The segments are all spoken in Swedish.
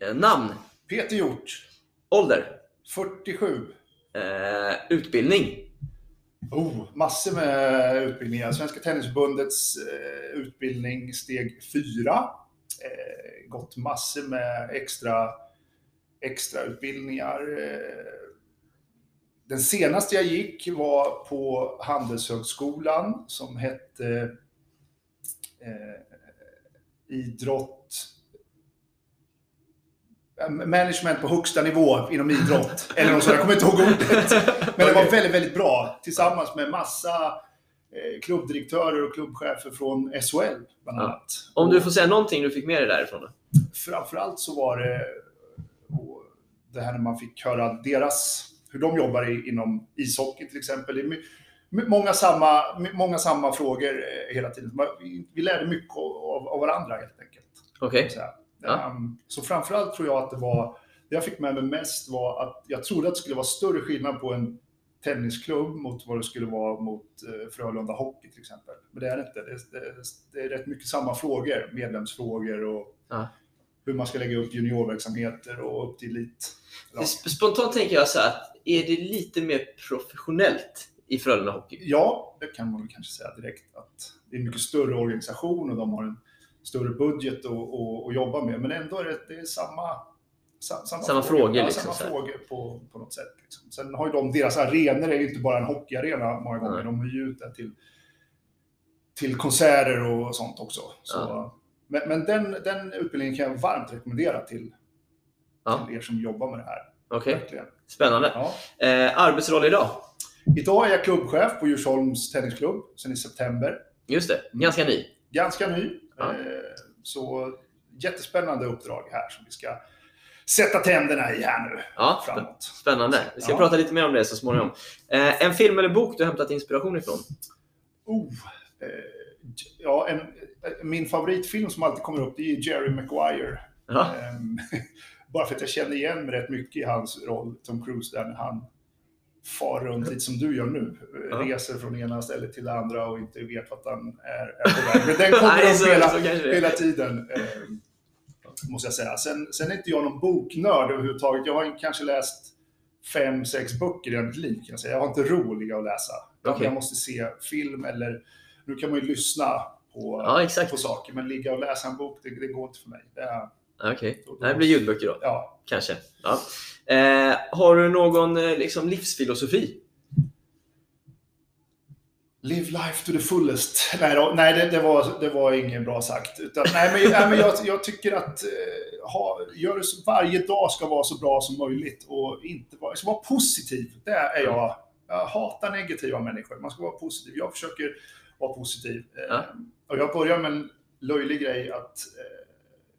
Eh, namn? Peter Hjort. Ålder? 47. Eh, utbildning? Oh, massor med utbildningar. Svenska Tennisförbundets eh, utbildning steg 4. Eh, gått massor med extra, extra utbildningar. Eh, den senaste jag gick var på Handelshögskolan som hette eh, idrott management på högsta nivå inom idrott. Eller något sånt, jag kommer inte ihåg ordet. Men det var väldigt, väldigt bra. Tillsammans med massa eh, klubbdirektörer och klubbchefer från SHL bland Ja. annat. Om du får säga någonting du fick med dig därifrån då? Framförallt så var det och det här när man fick höra deras, hur de jobbar inom ishockey till exempel. Många, samma, många samma frågor eh, hela tiden. Vi, lärde mycket av, varandra helt enkelt. Okej. Ja. Ehm, så framförallt tror jag att det var, det jag fick med mig mest var att jag trodde att det skulle vara större skillnad på en tennisklubb mot vad det skulle vara mot eh, Frölunda Hockey till exempel. Men det är det inte. Det, det, det är rätt mycket samma frågor, medlemsfrågor och Ja. hur man ska lägga upp juniorverksamheter och upp till elit. Ja. Sp- Spontant tänker jag så här, att är det lite mer professionellt i Frölunda Hockey? Ja, det kan man väl kanske säga direkt att det är en mycket större organisation och de har en större budget att, att, att jobba med. Men ändå är det, det är samma, sa- samma, Samma frågor, ja, liksom, samma frågor på, på något sätt. Liksom. Sen har ju de, deras arenor är ju inte bara en hockeyarena många gånger. Nej. De hyr ju ut det till, till konserter och sånt också. Så, Ja. Men, men den, den utbildningen kan jag varmt rekommendera till, Ja. till er som jobbar med det här. Okej, Verkligen. spännande. Ja. Eh, arbetsroll idag? Idag är jag klubbchef på Djursholms tennisklubb sen i september. Just det, ganska ny. ganska ny. Ja. Eh, Så jättespännande uppdrag här som vi ska sätta tänderna i här nu Ja, framåt. spännande. Vi ska Ja. prata lite mer om det så småningom. Eh, en film eller bok du har hämtat inspiration ifrån? Oh, eh, ja, en, min favoritfilm som alltid kommer upp det är Jerry Maguire. Ja, Ehm, bara för att jag känner igen mig rätt mycket i hans roll, Tom Cruise, där när han far runt lite som du gör nu. Ja. Reser från ena stället till det andra och inte vet vart han är, är på väg. Men den kommer Nej, upp så- hela, så hela tiden. Eh, måste jag säga. Sen, sen är inte jag någon boknörd överhuvudtaget. Jag har kanske läst fem, sex böcker i mitt liv. Kan jag, säga. jag har inte roliga att läsa. Jag- Okej. Jag måste se film eller... Nu kan man ju lyssna på, ja på saker, men ligga och läsa en bok, det, det går inte för mig. Det är, Okej, det blir ljudböcker då. ja, Kanske. Ja. Eh, har du någon eh, liksom, livsfilosofi? Live life to the fullest. Nej, då, nej det, det, var, det var inget bra sagt. Utan, nej, men, nej, men jag, jag tycker att eh, ha, gör det varje dag ska vara så bra som möjligt och inte vara, ska vara positiv. Det är jag. Jag hatar negativa människor. Man ska vara positiv. Jag försöker vara positiv. Eh, Ja. Och jag börjar med en löjlig grej att eh,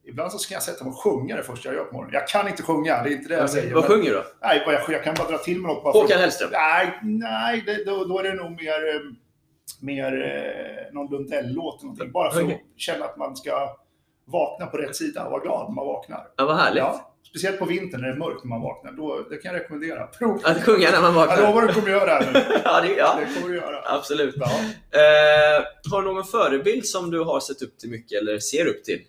ibland så ska jag sätta mig och sjunga det första jag gör på morgonen. Jag kan inte sjunga, det är inte det jag säger. Vad sjunger du då? Nej, jag, jag kan bara dra till med något. Bara för- Håkan Hellström? Nej, nej det, då, då är det nog mer, eh, mer eh, någon Lundell-låt eller någonting. Bara för att känna att man ska vakna på rätt sida och vara glad när man vaknar. Ja, vad härligt. Ja, speciellt på vintern när det är mörkt när man vaknar. Då, det kan jag rekommendera. Prov. Att sjunga när man Jag vaknar? lovar att du kommer göra det här nu. ja, det, ja, Det kommer du göra. absolut. Ja. Eh, har du någon förebild som du har sett upp till mycket eller ser upp till?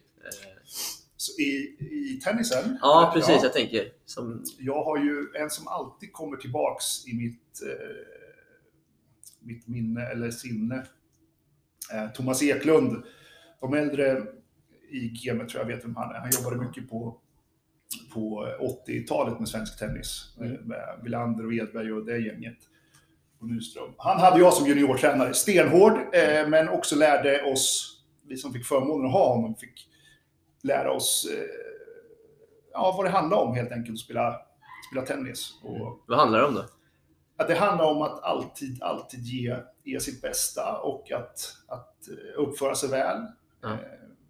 Eh, i, I tennisen. ja, precis. Jag tänker. Som, Jag har ju en som alltid kommer tillbaks i mitt, eh, mitt minne eller sinne. Eh, Thomas Eklund. De äldre i gamet tror jag vet vem han är. Han jobbade mycket på, på 80-talet med svensk tennis. Mm. Med, med Wilander och Edberg och det gänget. Och Nyström. Han hade jag som juniortränare. Stenhård, eh, men också lärde oss, vi som fick förmånen att ha honom, fick lära oss eh, ja, vad det handlar om helt enkelt att spela, spela tennis. Och vad handlar det om då? att det handlar om att alltid, alltid ge, ge sitt bästa och att, att eh, uppföra sig väl. Eh,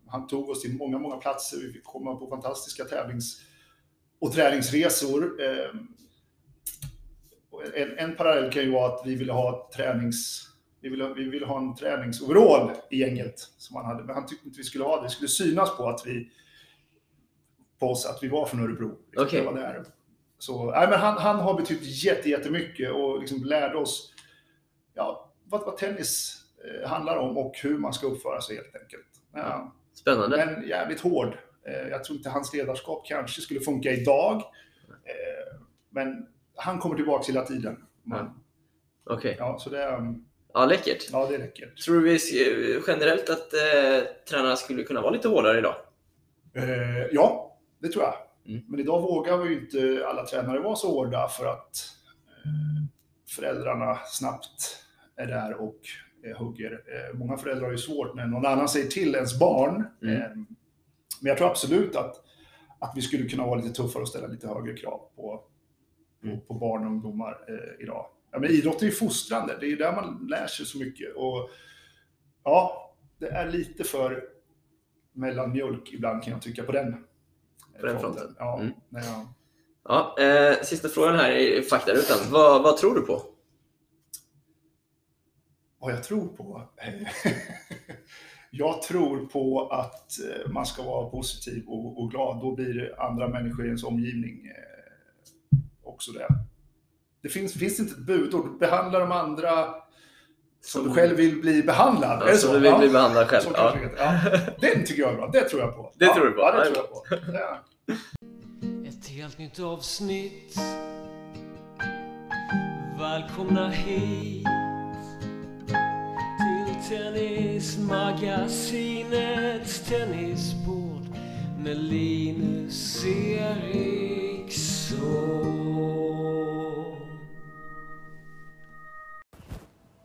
Han tog oss till många, många platser. Vi fick komma på fantastiska tävlings och träningsresor. En, en parallell kan ju vara att vi ville ha tränings... Vi ville, vi ville ha en träningsoverall i gänget som han hade, men han tyckte inte vi skulle ha det. Det skulle synas på att vi på oss att vi var från Örebro. Liksom, Okej. det var där. Så, nej, men han, han har betytt jätte, jättemycket och liksom lärde oss ja, vad, vad tennis eh, handlar om och hur man ska uppföra sig helt enkelt. Ja, Spännande. men jävligt hård. Eh, jag tror inte hans ledarskap kanske skulle funka idag. Eh, men han kommer tillbaka hela tiden. Men, Okej. ja, så det, är- Ja, läckert. ja, det räcker. Tror du vi sk- generellt att eh, tränarna skulle kunna vara lite hårdare idag? Eh, ja, det tror jag. Mm. Men idag vågar ju inte alla tränare vara så hårda för att eh, föräldrarna snabbt är där och eh, hugger. Eh, många föräldrar har ju svårt när någon annan säger till ens barn. Mm. Eh, men jag tror absolut att, att vi skulle kunna vara lite tuffare och ställa lite högre krav på, Mm. på, på barn och ungdomar eh, idag. Ja, men idrott är ju fostrande, det är där man lär sig så mycket. Och ja, det är lite för mellanmjölk ibland kan jag tycka på den. På den fronten. Ja, Mm. ja. Ja, eh, sista frågan här i faktarutan. Vad, vad tror du på? Vad jag tror på? jag tror på att eh, man ska vara positiv och, och glad. Då blir andra människor i ens omgivning eh, också det. Det finns, finns inte ett budord. Behandla de andra som du själv vill bli behandlad. Ja, är det som så? du vill Ja. bli behandlad själv. Ja. Den tycker jag är bra. Det tror jag på. Det ja, tror du på? Ja, det tror jag på. Ja. Ett helt nytt avsnitt Välkomna hit till Tennismagasinets tennisbord med Linus Eriksson.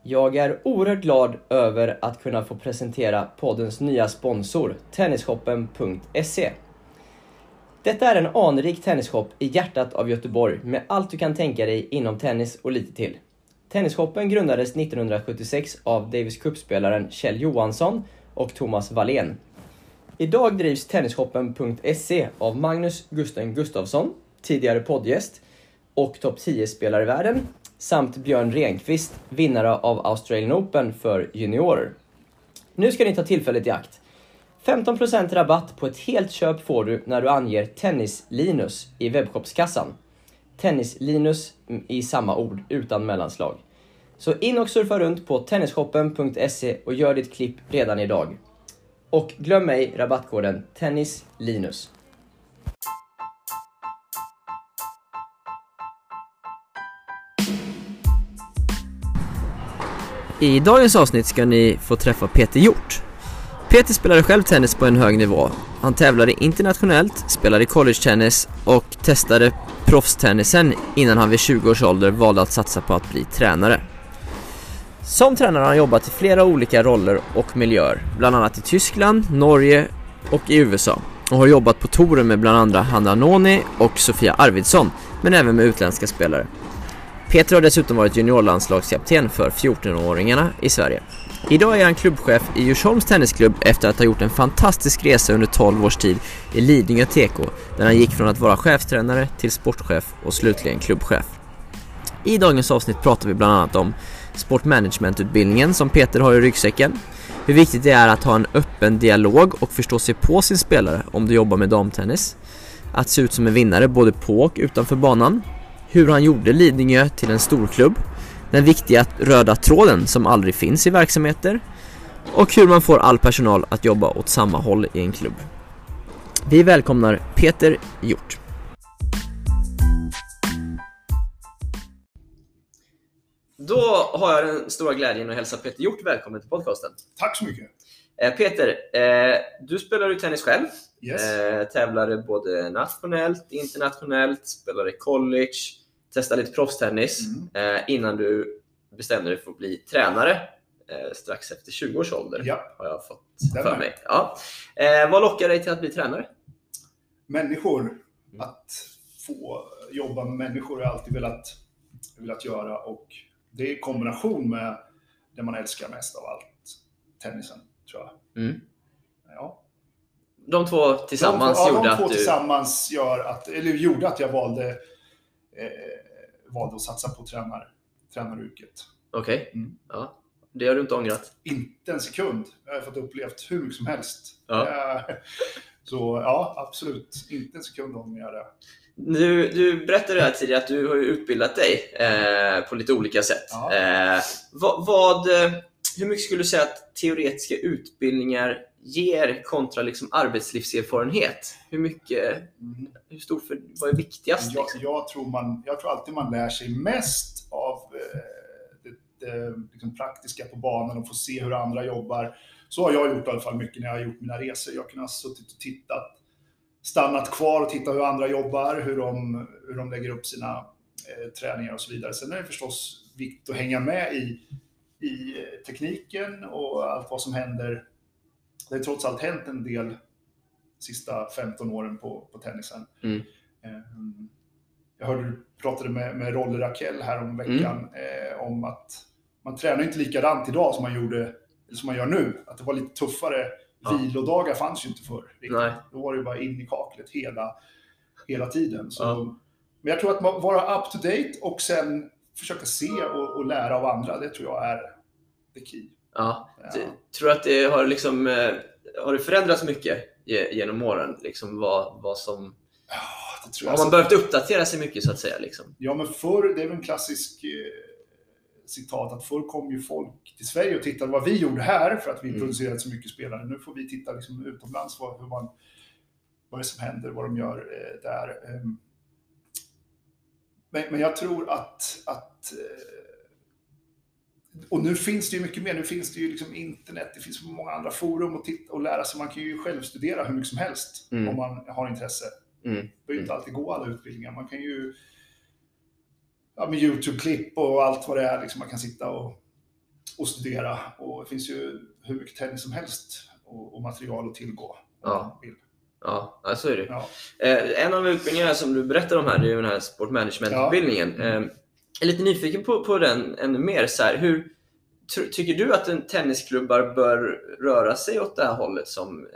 Jag är oerhört glad över att kunna få presentera poddens nya sponsor, Tennisshoppen.se. Detta är en anrik tennisshop i hjärtat av Göteborg med allt du kan tänka dig inom tennis och lite till. Tennisshoppen grundades 1976 av Davis Cup-spelaren Kjell Johansson och Thomas Wallén. Idag drivs Tennisshoppen.se av Magnus Gusten Gustafsson, tidigare poddgäst och topp 10-spelare i världen, samt Björn Renqvist, vinnare av Australian Open för juniorer. Nu ska ni ta tillfället i akt. 15% rabatt på ett helt köp får du när du anger Tennis-Linus i webbshopskassan. Tennis-Linus i samma ord, utan mellanslag. Så in och surfa runt på tennisshoppen.se och gör ditt klipp redan idag. Och glöm ej rabattkoden TennisLinus. I dagens avsnitt ska ni få träffa Peter Hjort. Peter spelade själv tennis på en hög nivå. Han tävlade internationellt, spelade college-tennis och testade proffstennisen innan han vid 20 års ålder valde att satsa på att bli tränare. Som tränare har han jobbat i flera olika roller och miljöer, bland annat i Tyskland, Norge och i USA och har jobbat på touren med bland andra Hanna Noni och Sofia Arvidsson, men även med utländska spelare. Peter har dessutom varit juniorlandslagskapten för 14-åringarna i Sverige. Idag är han klubbchef i Djursholms Tennisklubb efter att ha gjort en fantastisk resa under 12 års tid i Lidingö TK, där han gick från att vara chefstränare till sportchef och slutligen klubbchef. I dagens avsnitt pratar vi bland annat om sportmanagementutbildningen som Peter har i ryggsäcken, hur viktigt det är att ha en öppen dialog och förstå sig på sin spelare om du jobbar med damtennis, att se ut som en vinnare både på och utanför banan, hur han gjorde Lidingö till en storklubb, den viktiga röda tråden som aldrig finns i verksamheter och hur man får all personal att jobba åt samma håll i en klubb. Vi välkomnar Peter Hjort. Då har jag den stora glädjen att hälsa Peter Hjort välkommen till podcasten. Tack så mycket. Eh, Peter, eh, du spelar ju tennis själv. Yes. Eh, tävlade både nationellt, internationellt, spelade college, testade lite proffstennis Mm. eh, innan du bestämde dig för att bli tränare eh, strax efter 20 års ålder. Ja. Har jag fått Stämmer. för mig. Ja. Eh, vad lockar dig till att bli tränare? människor. Att få jobba med människor har jag alltid velat, velat göra och det är i kombination med det man älskar mest av allt, tennisen, tror jag. Mm. Ja. De två tillsammans de, ja, gjorde de två att du... tillsammans gör att, eller gjorde att jag valde, eh, valde att satsa på tränar, tränaryrket. Okej. Mm. Ja. Det har du inte ångrat? Inte en sekund. Jag har fått upplevt hur mycket som helst. Ja. Eh, Så ja, absolut. Inte en sekund ångrar jag. Du, du berättade här tidigare att du har utbildat dig eh, på lite olika sätt. Ja. Eh, vad, vad, eh, hur mycket skulle du säga att teoretiska utbildningar ger kontra liksom arbetslivserfarenhet? Hur mycket, Mm. hur stor för, vad är viktigast? Jag, Liksom? jag, tror man, jag tror alltid man lär sig mest av eh, det, det liksom praktiska på banan och få se hur andra jobbar. Så har jag gjort i alla fall mycket när jag har gjort mina resor. Jag har kunnat suttit och tittat, stannat kvar och tittat hur andra jobbar, hur de, hur de lägger upp sina eh, träningar och så vidare. Sen är det förstås viktigt att hänga med i, i eh, tekniken och allt vad som händer. Det har trots allt hänt en del sista 15 åren på, på tennisen. Mm. Ehm, Jag hörde du pratade med, med Rolle Rakell här om veckan eh, om att man tränar inte likadant idag som man gjorde, som man gör nu. Att det var lite tuffare. Ja. Vilodagar fanns ju inte förr. riktigt. Nej. Då var det ju bara in i kaklet hela, hela tiden. Så, Ja. Men jag tror att man vara up to date och sen försöka se och, och lära av andra, det tror jag är the key. Ja. Ja. Tror du att det har, liksom, eh, har det förändrats mycket ge- genom åren? Liksom vad, vad som, Ja, det tror jag. har man behövt uppdatera sig mycket så att säga? Liksom? Ja, men förr, det är väl en klassisk eh, citat, att förr kom ju folk till Sverige och tittade vad vi gjorde här för att vi Mm. producerade så mycket spelare. Nu får vi titta liksom utomlands vad, hur man, vad det är som händer, vad de gör eh, där. Ehm, Men, men jag tror att, att eh, och nu finns det ju mycket mer. Nu finns det ju liksom internet, det finns många andra forum att titta och lära sig. Man kan ju själv studera hur mycket som helst Mm. om man har intresse. Mm. Det behöver inte alltid gå alla utbildningar. Man kan ju ja, med YouTube-klipp och allt vad det är. Liksom man kan sitta och, och studera. Och det finns ju hur mycket tennis som helst och, och material att tillgå. Ja. man. Ja, ja, så är det. Ja. Eh, en av utbildningarna som du berättar om här, det är ju den här sport management-utbildningen. Eh, jag är lite nyfiken på, på den ännu mer. Så här, hur, tycker du att en tennisklubbar bör röra sig åt det här hållet som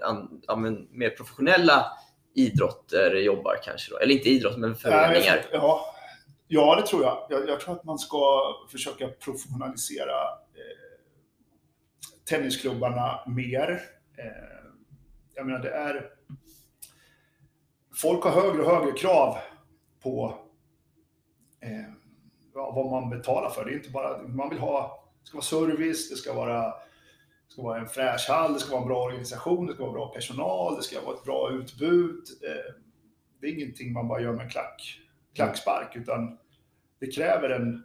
ja, men mer professionella idrotter jobbar kanske? Då? Eller inte idrott, men föreningar. Ja, ja, ja, det tror jag. jag. Jag tror att man ska försöka professionalisera eh, tennisklubbarna mer. Eh, jag menar, det är... Folk har högre och högre krav på eh, ja, vad man betalar för. Det är inte bara... Man vill ha... Det ska vara service, det ska vara, det ska vara en fräsch hall, det ska vara en bra organisation, det ska vara bra personal, det ska vara ett bra utbud. Eh, det är ingenting man bara gör med en klack, klackspark, utan det kräver en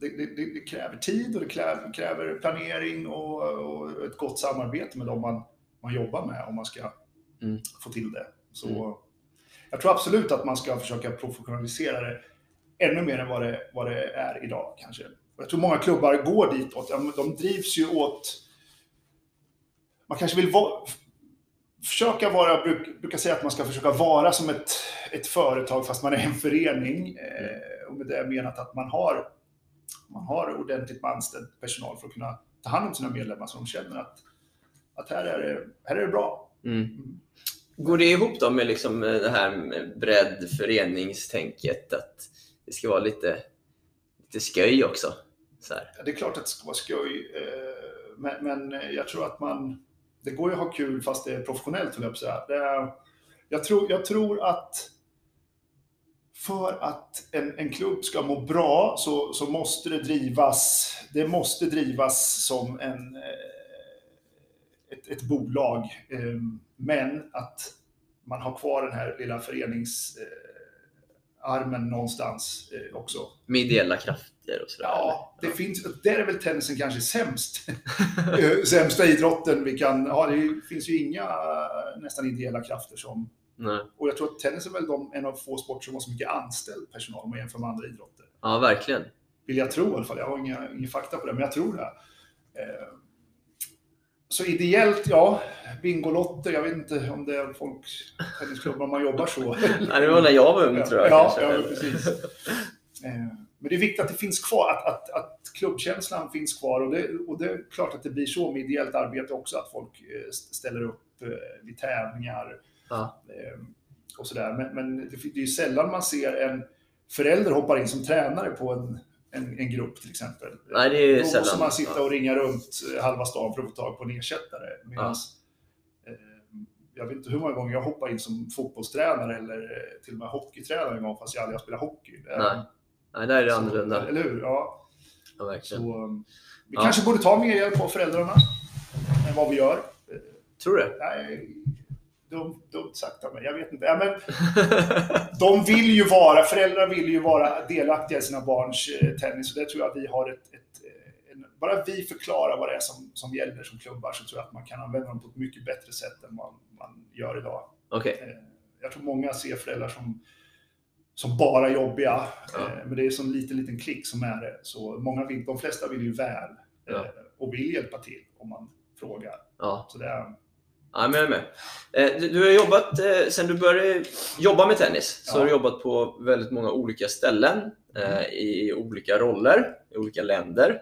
det, det, det det kräver tid och det kräver, kräver planering och, och ett gott samarbete med dem man, man jobbar med om man ska Mm. få till det. Så Mm. Jag tror absolut att man ska försöka professionalisera det ännu mer än vad det, vad det är idag kanske. Och jag tror många klubbar går ditåt. De drivs ju åt... Man kanske vill vara, försöka vara, bruk, brukar säga att man ska försöka vara som ett, ett företag fast man är en förening. Eh, och med det menat att man har, man har ordentligt med anställd personal för att kunna ta hand om sina medlemmar så de känner att, att här, är det, här är det bra. Mm. Går det ihop då med liksom det här med bredd, föreningstänket? Att det ska vara lite, lite sköj också? Så här. Ja, Det är klart att det ska vara skoj, eh, men, men eh, jag tror att man... Det går ju att ha kul fast det är professionellt, höll jag på att säga. Jag, tror, jag tror att för att en, en klubb ska må bra så, så måste det drivas, det måste drivas som en, eh, ett, ett bolag. Ehm, men att man har kvar den här lilla förenings föreningsarmen någonstans eh, också. Med ideella krafter och sådär? Ja, det finns, där är väl tennisen kanske sämst. Eh, Sämsta idrotten vi kan ha. Det finns ju inga eh, nästan ideella krafter som... Nej. Och jag tror att tennis är väl de, en av få sporter som har så mycket anställd personal om man jämför med andra idrotter. Ja, verkligen. Vill jag tro i alla fall. Jag har inga, ingen fakta på det, men jag tror det. Eh, Så ideellt, ja. Bingolotter, jag vet inte om det är folk, tennisklubbar man jobbar så. Ja, det var när jag var ung tror jag. Ja, ja precis. Eh, Men det är viktigt att det finns kvar, att, att, att klubbkänslan finns kvar. Och det, och det är klart att det blir så med ideellt arbete också, att folk eh, ställer upp eh, vid tävlingar Ja. och sådär. Men, men det det är ju sällan man ser en förälder hoppa in som tränare på en, en, en grupp till exempel. Nej, det är Då sällan. måste man sitta Ja. och ringa runt halva stan för att få tag på en ersättare. Medans, eh, jag vet inte hur många gånger jag hoppar in som fotbollstränare eller eh, till och med hockeytränare en gång fast jag aldrig har spelat hockey. Nej. Nej, där är det så- annorlunda. Eller hur? Ja. Ja, verkligen. Så, um, vi Ja. kanske borde ta mer hjälp av föräldrarna än vad vi gör. Tror du? Nej, dumt, dumt sagt av mig. Jag vet inte. Ja, men, de vill ju vara, föräldrar vill ju vara delaktiga i sina barns eh, tennis. Och det tror jag vi har ett, ett eh, en, bara vi förklarar vad det är som, som gäller som klubbar så tror jag att man kan använda dem på ett mycket bättre sätt än man, man gör idag. Okej. Eh, Jag tror många ser föräldrar som, som bara jobbiga. Ja. Men det är en sån liten, liten klick som är det. Så många vill, de flesta vill ju väl Ja. och vill hjälpa till om man frågar. Ja. Så det är, Ja, men jag är med. Eh, Du, du har jobbat, eh, sen du började jobba med tennis, så Ja. har du jobbat på väldigt många olika ställen, eh, i olika roller, i olika länder.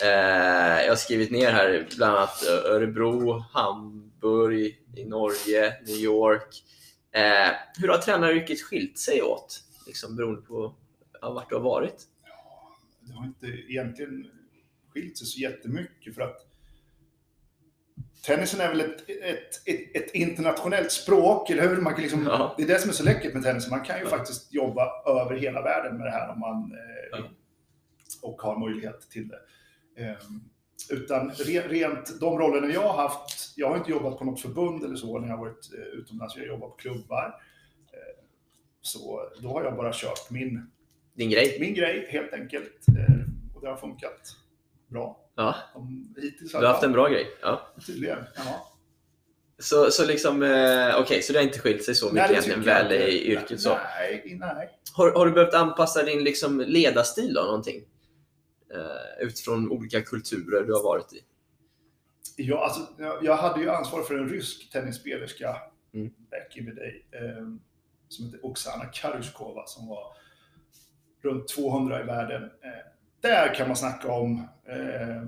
Jag har skrivit ner här bland annat Örebro, Hamburg, i Norge, New York. Hur har tränaryrket skilt sig åt, liksom beroende på ja, vart du har varit? det har inte egentligen skilt sig så jättemycket för att tennisen är väl ett, ett, ett, ett internationellt språk, eller hur? Man kan liksom, Ja. Det är det som är så läckert med tennis. Man kan ju Ja. faktiskt jobba över hela världen med det här om man eh, Ja. och har möjlighet till det. Ehm, utan re, rent de rollerna jag har haft, jag har inte jobbat på något förbund eller så när jag har varit eh, utomlands, jag har jobbat på klubbar. Eh, så då har jag bara kört min Din grej? min grej helt enkelt. Eh, och det har funkat bra. Ja, Om, hittills du har haft en bra grej. Ja. Tydligen. Ja. Så, så liksom, eh, okej, så det har inte skilt sig så mycket egentligen väl inte. i yrket så? Nej, nej. Har, har du behövt anpassa din liksom ledarstil då, någonting? Eh, utifrån olika kulturer du har varit i? Jag, alltså, jag, jag hade ju ansvar för en rysk tennisspelerska Mm. back in the day. Eh, som hette Oksana Karuskova som var runt 200 i världen. Eh, där kan man snacka om eh,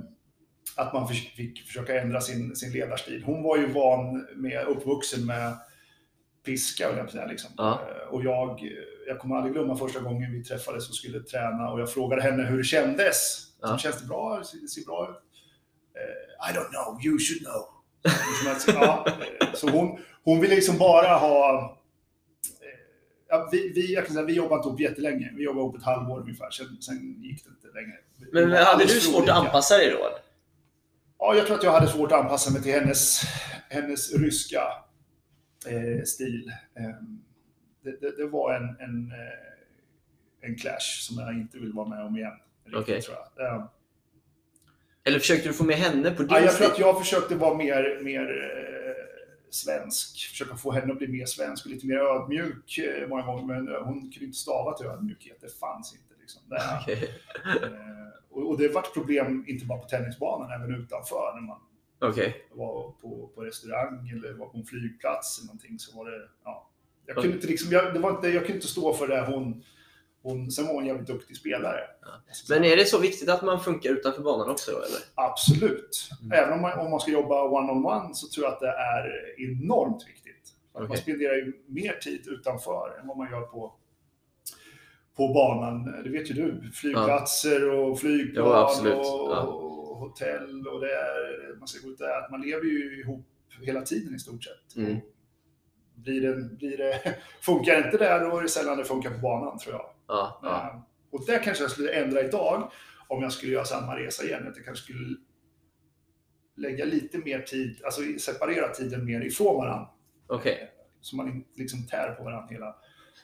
att man fick, försöka ändra sin, sin ledarstil. Hon var ju van med, uppvuxen med piska, höll jag säga, liksom. Ja. Eh, Och jag, jag kommer aldrig glömma första gången vi träffades och skulle träna och jag frågade henne hur det kändes. Ja. Så, Känns det bra? Ser det ser bra ut? Eh, I don't know, you should know. Ja, så hon, hon ville liksom bara ha... Ja, vi, vi, jag kan säga, vi jobbade inte ihop jättelänge. Vi jobbade ihop ett halvår ungefär. Sen, sen gick det inte längre. Men hade du svårt att anpassa dig då? Ja, jag tror att jag hade svårt att anpassa mig till hennes, hennes ryska eh, stil. Eh, det, det, det var en, en, eh, en clash som jag inte vill vara med om igen. Riktigt, Okej. tror jag. Eh, Eller försökte du få med henne på din Ja, jag tror att jag försökte vara mer, mer eh, svensk. Försöka få henne att bli mer svensk och lite mer ödmjuk eh, många gånger. Men eh, hon kunde inte stava till ödmjukhet. Det fanns inte. Liksom. Okej. eh, och, det var ett problem inte bara på tennisbanan, även utanför. När man Okej. var på, på restaurang eller var på en flygplats eller någonting så var det... Ja, jag, kunde inte liksom, jag, det var inte, jag kunde inte stå för det hon... hon sen var hon en jävligt duktig spelare. Men är det så viktigt att man funkar utanför banan också eller? Absolut. Mm. Även om man, om man ska jobba one-on-one så tror jag att det är enormt viktigt. Att Man spenderar ju mer tid utanför än vad man gör på, på banan. Det vet ju du. Flygplatser och flygplan Jo, absolut. och, Ja. och hotell och det är, man ska gå ut där. Man lever ju ihop hela tiden i stort sett. Mm. Blir det, blir det, funkar inte där, då är det sällan det funkar på banan tror jag. Ja. ja. Eh, Och det kanske jag skulle ändra idag om jag skulle göra samma resa igen. Att jag kanske skulle lägga lite mer tid, alltså separera tiden mer ifrån varandra. Okej. Så man inte liksom tär på varandra hela...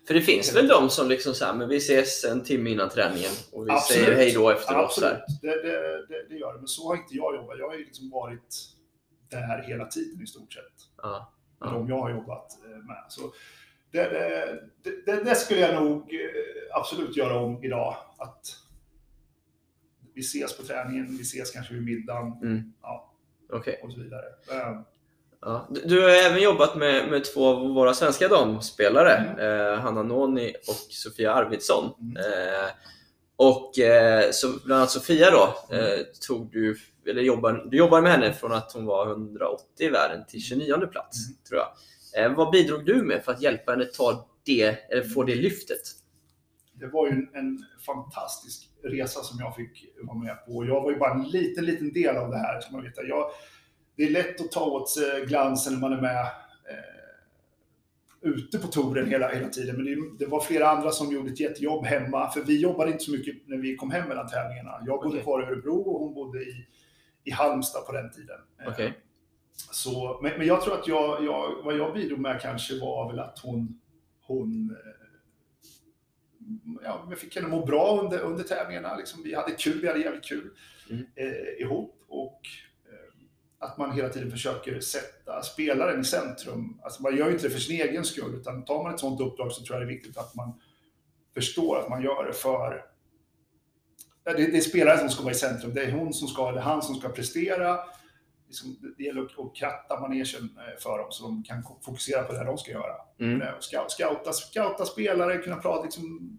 För det finns väl de som liksom så här, men vi ses en timme innan träningen och vi Absolut. säger hej då efteråt. Absolut, det, det, det, det gör det. Men så har inte jag jobbat. Jag har ju liksom varit där hela tiden i stort sett. Ja. Med Ja. de jag har jobbat eh, med. Så det, det, det, det, skulle jag nog eh, absolut göra om idag. Att vi ses på träningen, vi ses kanske vid middagen. Mm. Ja, Okej. och så vidare. Eh, Ja. Du, har även jobbat med, med två av våra svenska damspelare, eh, Hanna Noni och Sofia Arvidsson. Mm. Eh, och eh, så, bland annat Sofia då, eh, tog du, eller jobbar, du jobbar med henne från att hon var 180 i världen till 29 plats, Mm. tror jag. Eh, vad bidrog du med för att hjälpa henne ta det, eller få det lyftet? det var ju en, en fantastisk resa som jag fick vara med på. Jag var ju bara en liten, liten del av det här. Som man vet. Jag, det är lätt att ta åt sig glansen när man är med eh, ute på touren hela, hela tiden. Men det, det var flera andra som gjorde ett jättejobb hemma. För vi jobbade inte så mycket när vi kom hem mellan tävlingarna. Jag bodde Okej. kvar i Örebro och hon bodde i, i Halmstad på den tiden. Okej. Så, men, men jag tror att jag, jag, vad jag bidrog med kanske var väl att hon, hon eh, ja, vi fick henne må bra under, under tävlingarna. Liksom, vi hade kul, vi hade jävligt kul Mm. eh, ihop. Och eh, att man hela tiden försöker sätta spelaren i centrum. Alltså man gör ju inte det för sin egen skull, utan tar man ett sånt uppdrag så tror jag det är viktigt att man förstår att man gör det för... Ja, Det, det är spelaren som ska vara i centrum. Det är hon som ska, eller han som ska prestera. Liksom, det- gäller att, att kratta manegen eh, för dem så de kan fokusera på det de ska göra. Mm. Eh, och Scout, scouta, scouta spelare, kunna prata liksom,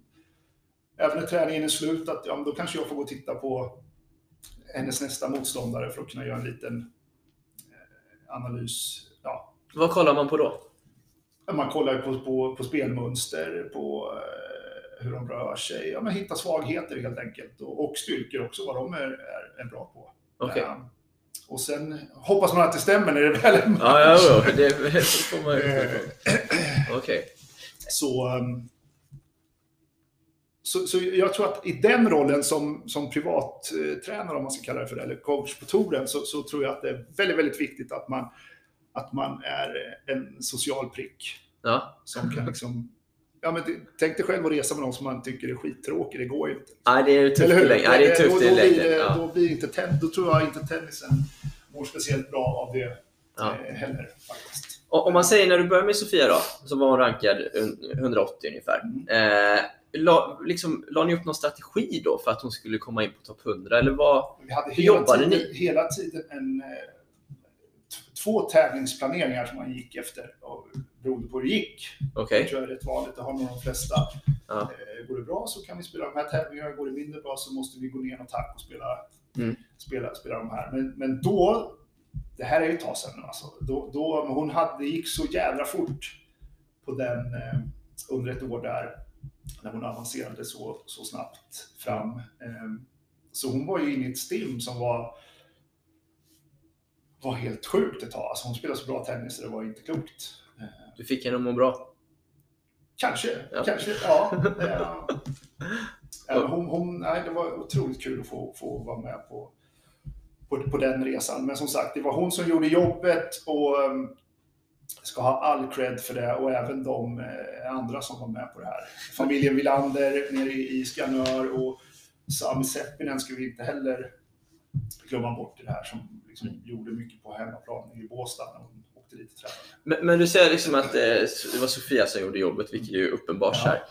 även när träningen är slut, att ja, då kanske jag får gå och titta på hennes nästa motståndare för att kunna göra en liten eh, analys. Ja, Vad kollar man på då? man kollar på, på, på spelmönster, på hur de rör sig, ja, men hitta svagheter helt enkelt och, och styrkor också, vad de är, är, är bra på. Okej. Eh, och sen hoppas man att det stämmer när det väl är Ja, match. ja, ja, det får man ju Eh. Okej. Så, ehm, så, så jag tror att i den rollen som, som privattränare, om man ska kalla det för det, eller coach på touren, så, så tror jag att det är väldigt, väldigt viktigt att man, att man är en social prick. Ja. Som kan liksom, ja, men tänk dig själv att resa med någon som man tycker är skittråkig, det går ju inte. Nej, det är tufft Eller i hur? längden. Nej, det är tufft då, då, blir Ja. då, blir inte ten, då tror jag inte tennisen mår speciellt bra av det Ja. eh, heller. Faktiskt. Om man säger när du började med Sofia då, så var hon rankad un- 180 ungefär. Mm. Eh, la, liksom, la ni upp någon strategi då för att hon skulle komma in på topp 100? Eller vad? Vi hade Hur jobbade tiden, ni? hela tiden en, eh, två tävlingsplaneringar som man gick efter. Beroende på hur det gick. Okej. Det tror jag är rätt vanligt. Det har nog de flesta. Ja. Eh, går det bra så kan vi spela de här tävlingarna. Går det mindre bra så måste vi gå ner och tack och spela, Mm. spela, spela de här. Men, men då, det här är ju ett tag sedan alltså. Då, då, hon hade, det gick så jädra fort på den eh, under ett år där. När hon avancerade så, så snabbt fram. Eh, så hon var ju inne i ett stim som var var helt sjukt ett tag. Alltså hon spelade så bra tennis så det var inte klokt. Du fick henne att må bra. Kanske, Ja. kanske, ja. ja. hon, hon, nej, det var otroligt kul att få, få vara med på, på, på den resan. Men som sagt, det var hon som gjorde jobbet och um, ska ha all cred för det och även de eh, andra som var med på det här. Familjen Villander nere i, i Skanör och Sami Seppinen ska vi inte heller glömma bort i det här som liksom gjorde mycket på hemmaplan i Båstad när hon åkte dit och tränade. Men, men du säger liksom att eh, det var Sofia som gjorde jobbet, vilket är ju uppenbart Ja. här.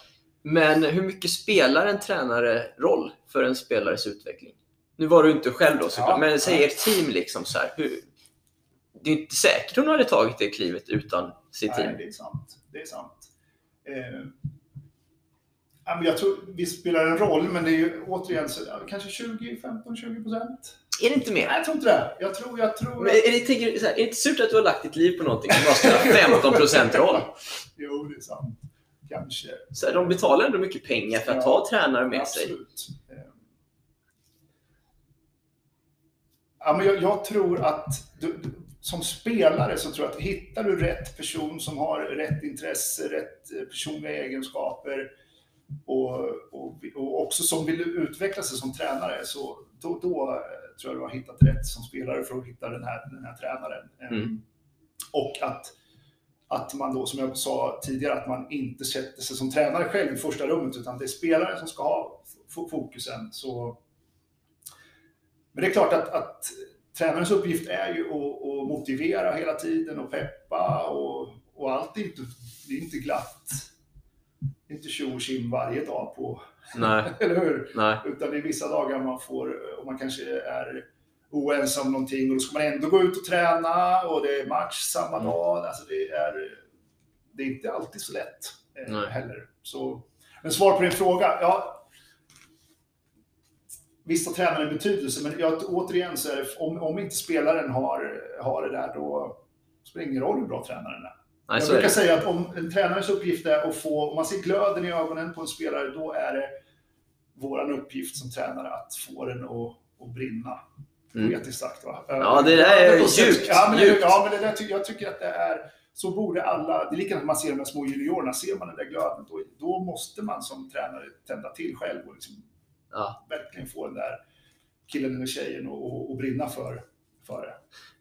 Men hur mycket spelar en tränare roll för en spelares utveckling? Nu var du inte själv då såklart, Ja, men säg ja. ert team liksom så här. Hur, det är inte säkert hon hade tagit det klivet utan sitt team. Nej, det är sant. Det är sant. Eh, jag tror vi spelar en roll, men det är ju återigen så, kanske 20, 15, 20 procent. Är det inte mer? Nej, jag tror inte det. Jag tror, jag tror... Men är, det, tänker, du så här, är det inte surt att du har lagt ditt liv på någonting som bara spelar 15% roll? jo, det är sant. Kanske. Så här, de betalar ändå mycket pengar för att Ja, ha tränare med sig. Absolut. Eh, Ja, men jag, jag tror att du, som spelare så tror jag att hittar du rätt person som har rätt intresse, rätt eh, personliga egenskaper och, och, och också som vill utveckla sig som tränare så då, då tror jag du har hittat rätt som spelare för att hitta den här, den här tränaren. Eh, Mm. Och att, att man då, som jag sa tidigare, att man inte sätter sig som tränare själv i första rummet utan det är spelaren som ska ha fokusen. Så... Men det är klart att, att tränarens uppgift är ju att, att motivera hela tiden och peppa och, och allt är inte, det är inte glatt. Inte tjo och varje dag på, Nej, eller hur? nej. Utan det är vissa dagar man får, och man kanske är oense om någonting och då ska man ändå gå ut och träna och det är match samma Mm. dag. Alltså det, är, det är inte alltid så lätt eh, heller. Så, men svar på din fråga, ja. Visst har tränaren betydelse, men jag, återigen så är det, om, om inte spelaren har, har det där, då spelar det ingen roll hur bra tränaren är. Nej Jag brukar det. säga att om en tränarens uppgift är att få, om man ser glöden i ögonen på en spelare, då är det vår uppgift som tränare att få den att, att brinna. Mm. Poetiskt sagt va? Ja, det där är djupt, Ja, men, det- djupt. ja, men det där, jag tycker att det är, så borde alla, det är likadant när man ser de här små juniorerna, ser man den där glöden, då, då måste man som tränare tända till själv och liksom Ja. verkligen få den där killen eller tjejen att brinna för, före.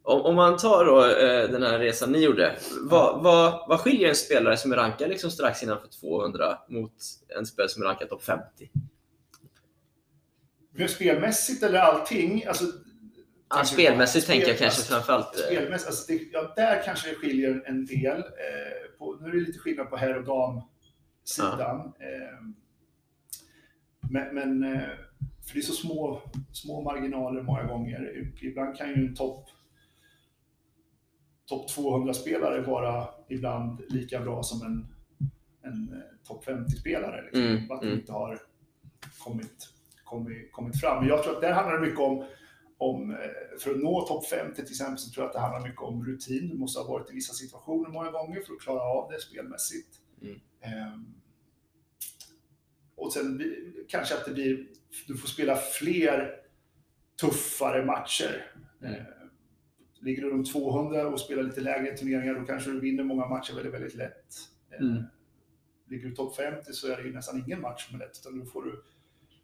Om, om man tar då, eh, den här resan ni gjorde, vad, vad, vad skiljer en spelare som är rankad liksom strax innanför 200 mot en spelare som är rankad topp 50? Men spelmässigt eller allting? Alltså, Ja, spelmässigt tänker jag kanske framförallt. eh, Spelmässigt, alltså det, ja, där kanske det skiljer en del. Eh, på, nu är det lite skillnad på herr och damsidan. Eh, men, men eh, för det är så små, små marginaler många gånger. Ibland kan ju en topp top 200-spelare vara ibland lika bra som en, en eh, topp 50-spelare. Liksom. Mm, att det mm. inte har kommit, kommit, kommit fram. Men jag tror att där handlar det mycket om om, eh, för att nå topp 50 till exempel så tror jag att det handlar mycket om rutin. Du måste ha varit i vissa situationer många gånger för att klara av det spelmässigt. Mm. Ehm, och sen kanske att det blir, du får spela fler tuffare matcher. Mm. Ligger du runt 200 och spelar lite lägre turneringar då kanske du vinner många matcher väldigt, väldigt lätt. Eh, Mm. Ligger du topp 50 så är det ju nästan ingen match som är lätt, utan då får du,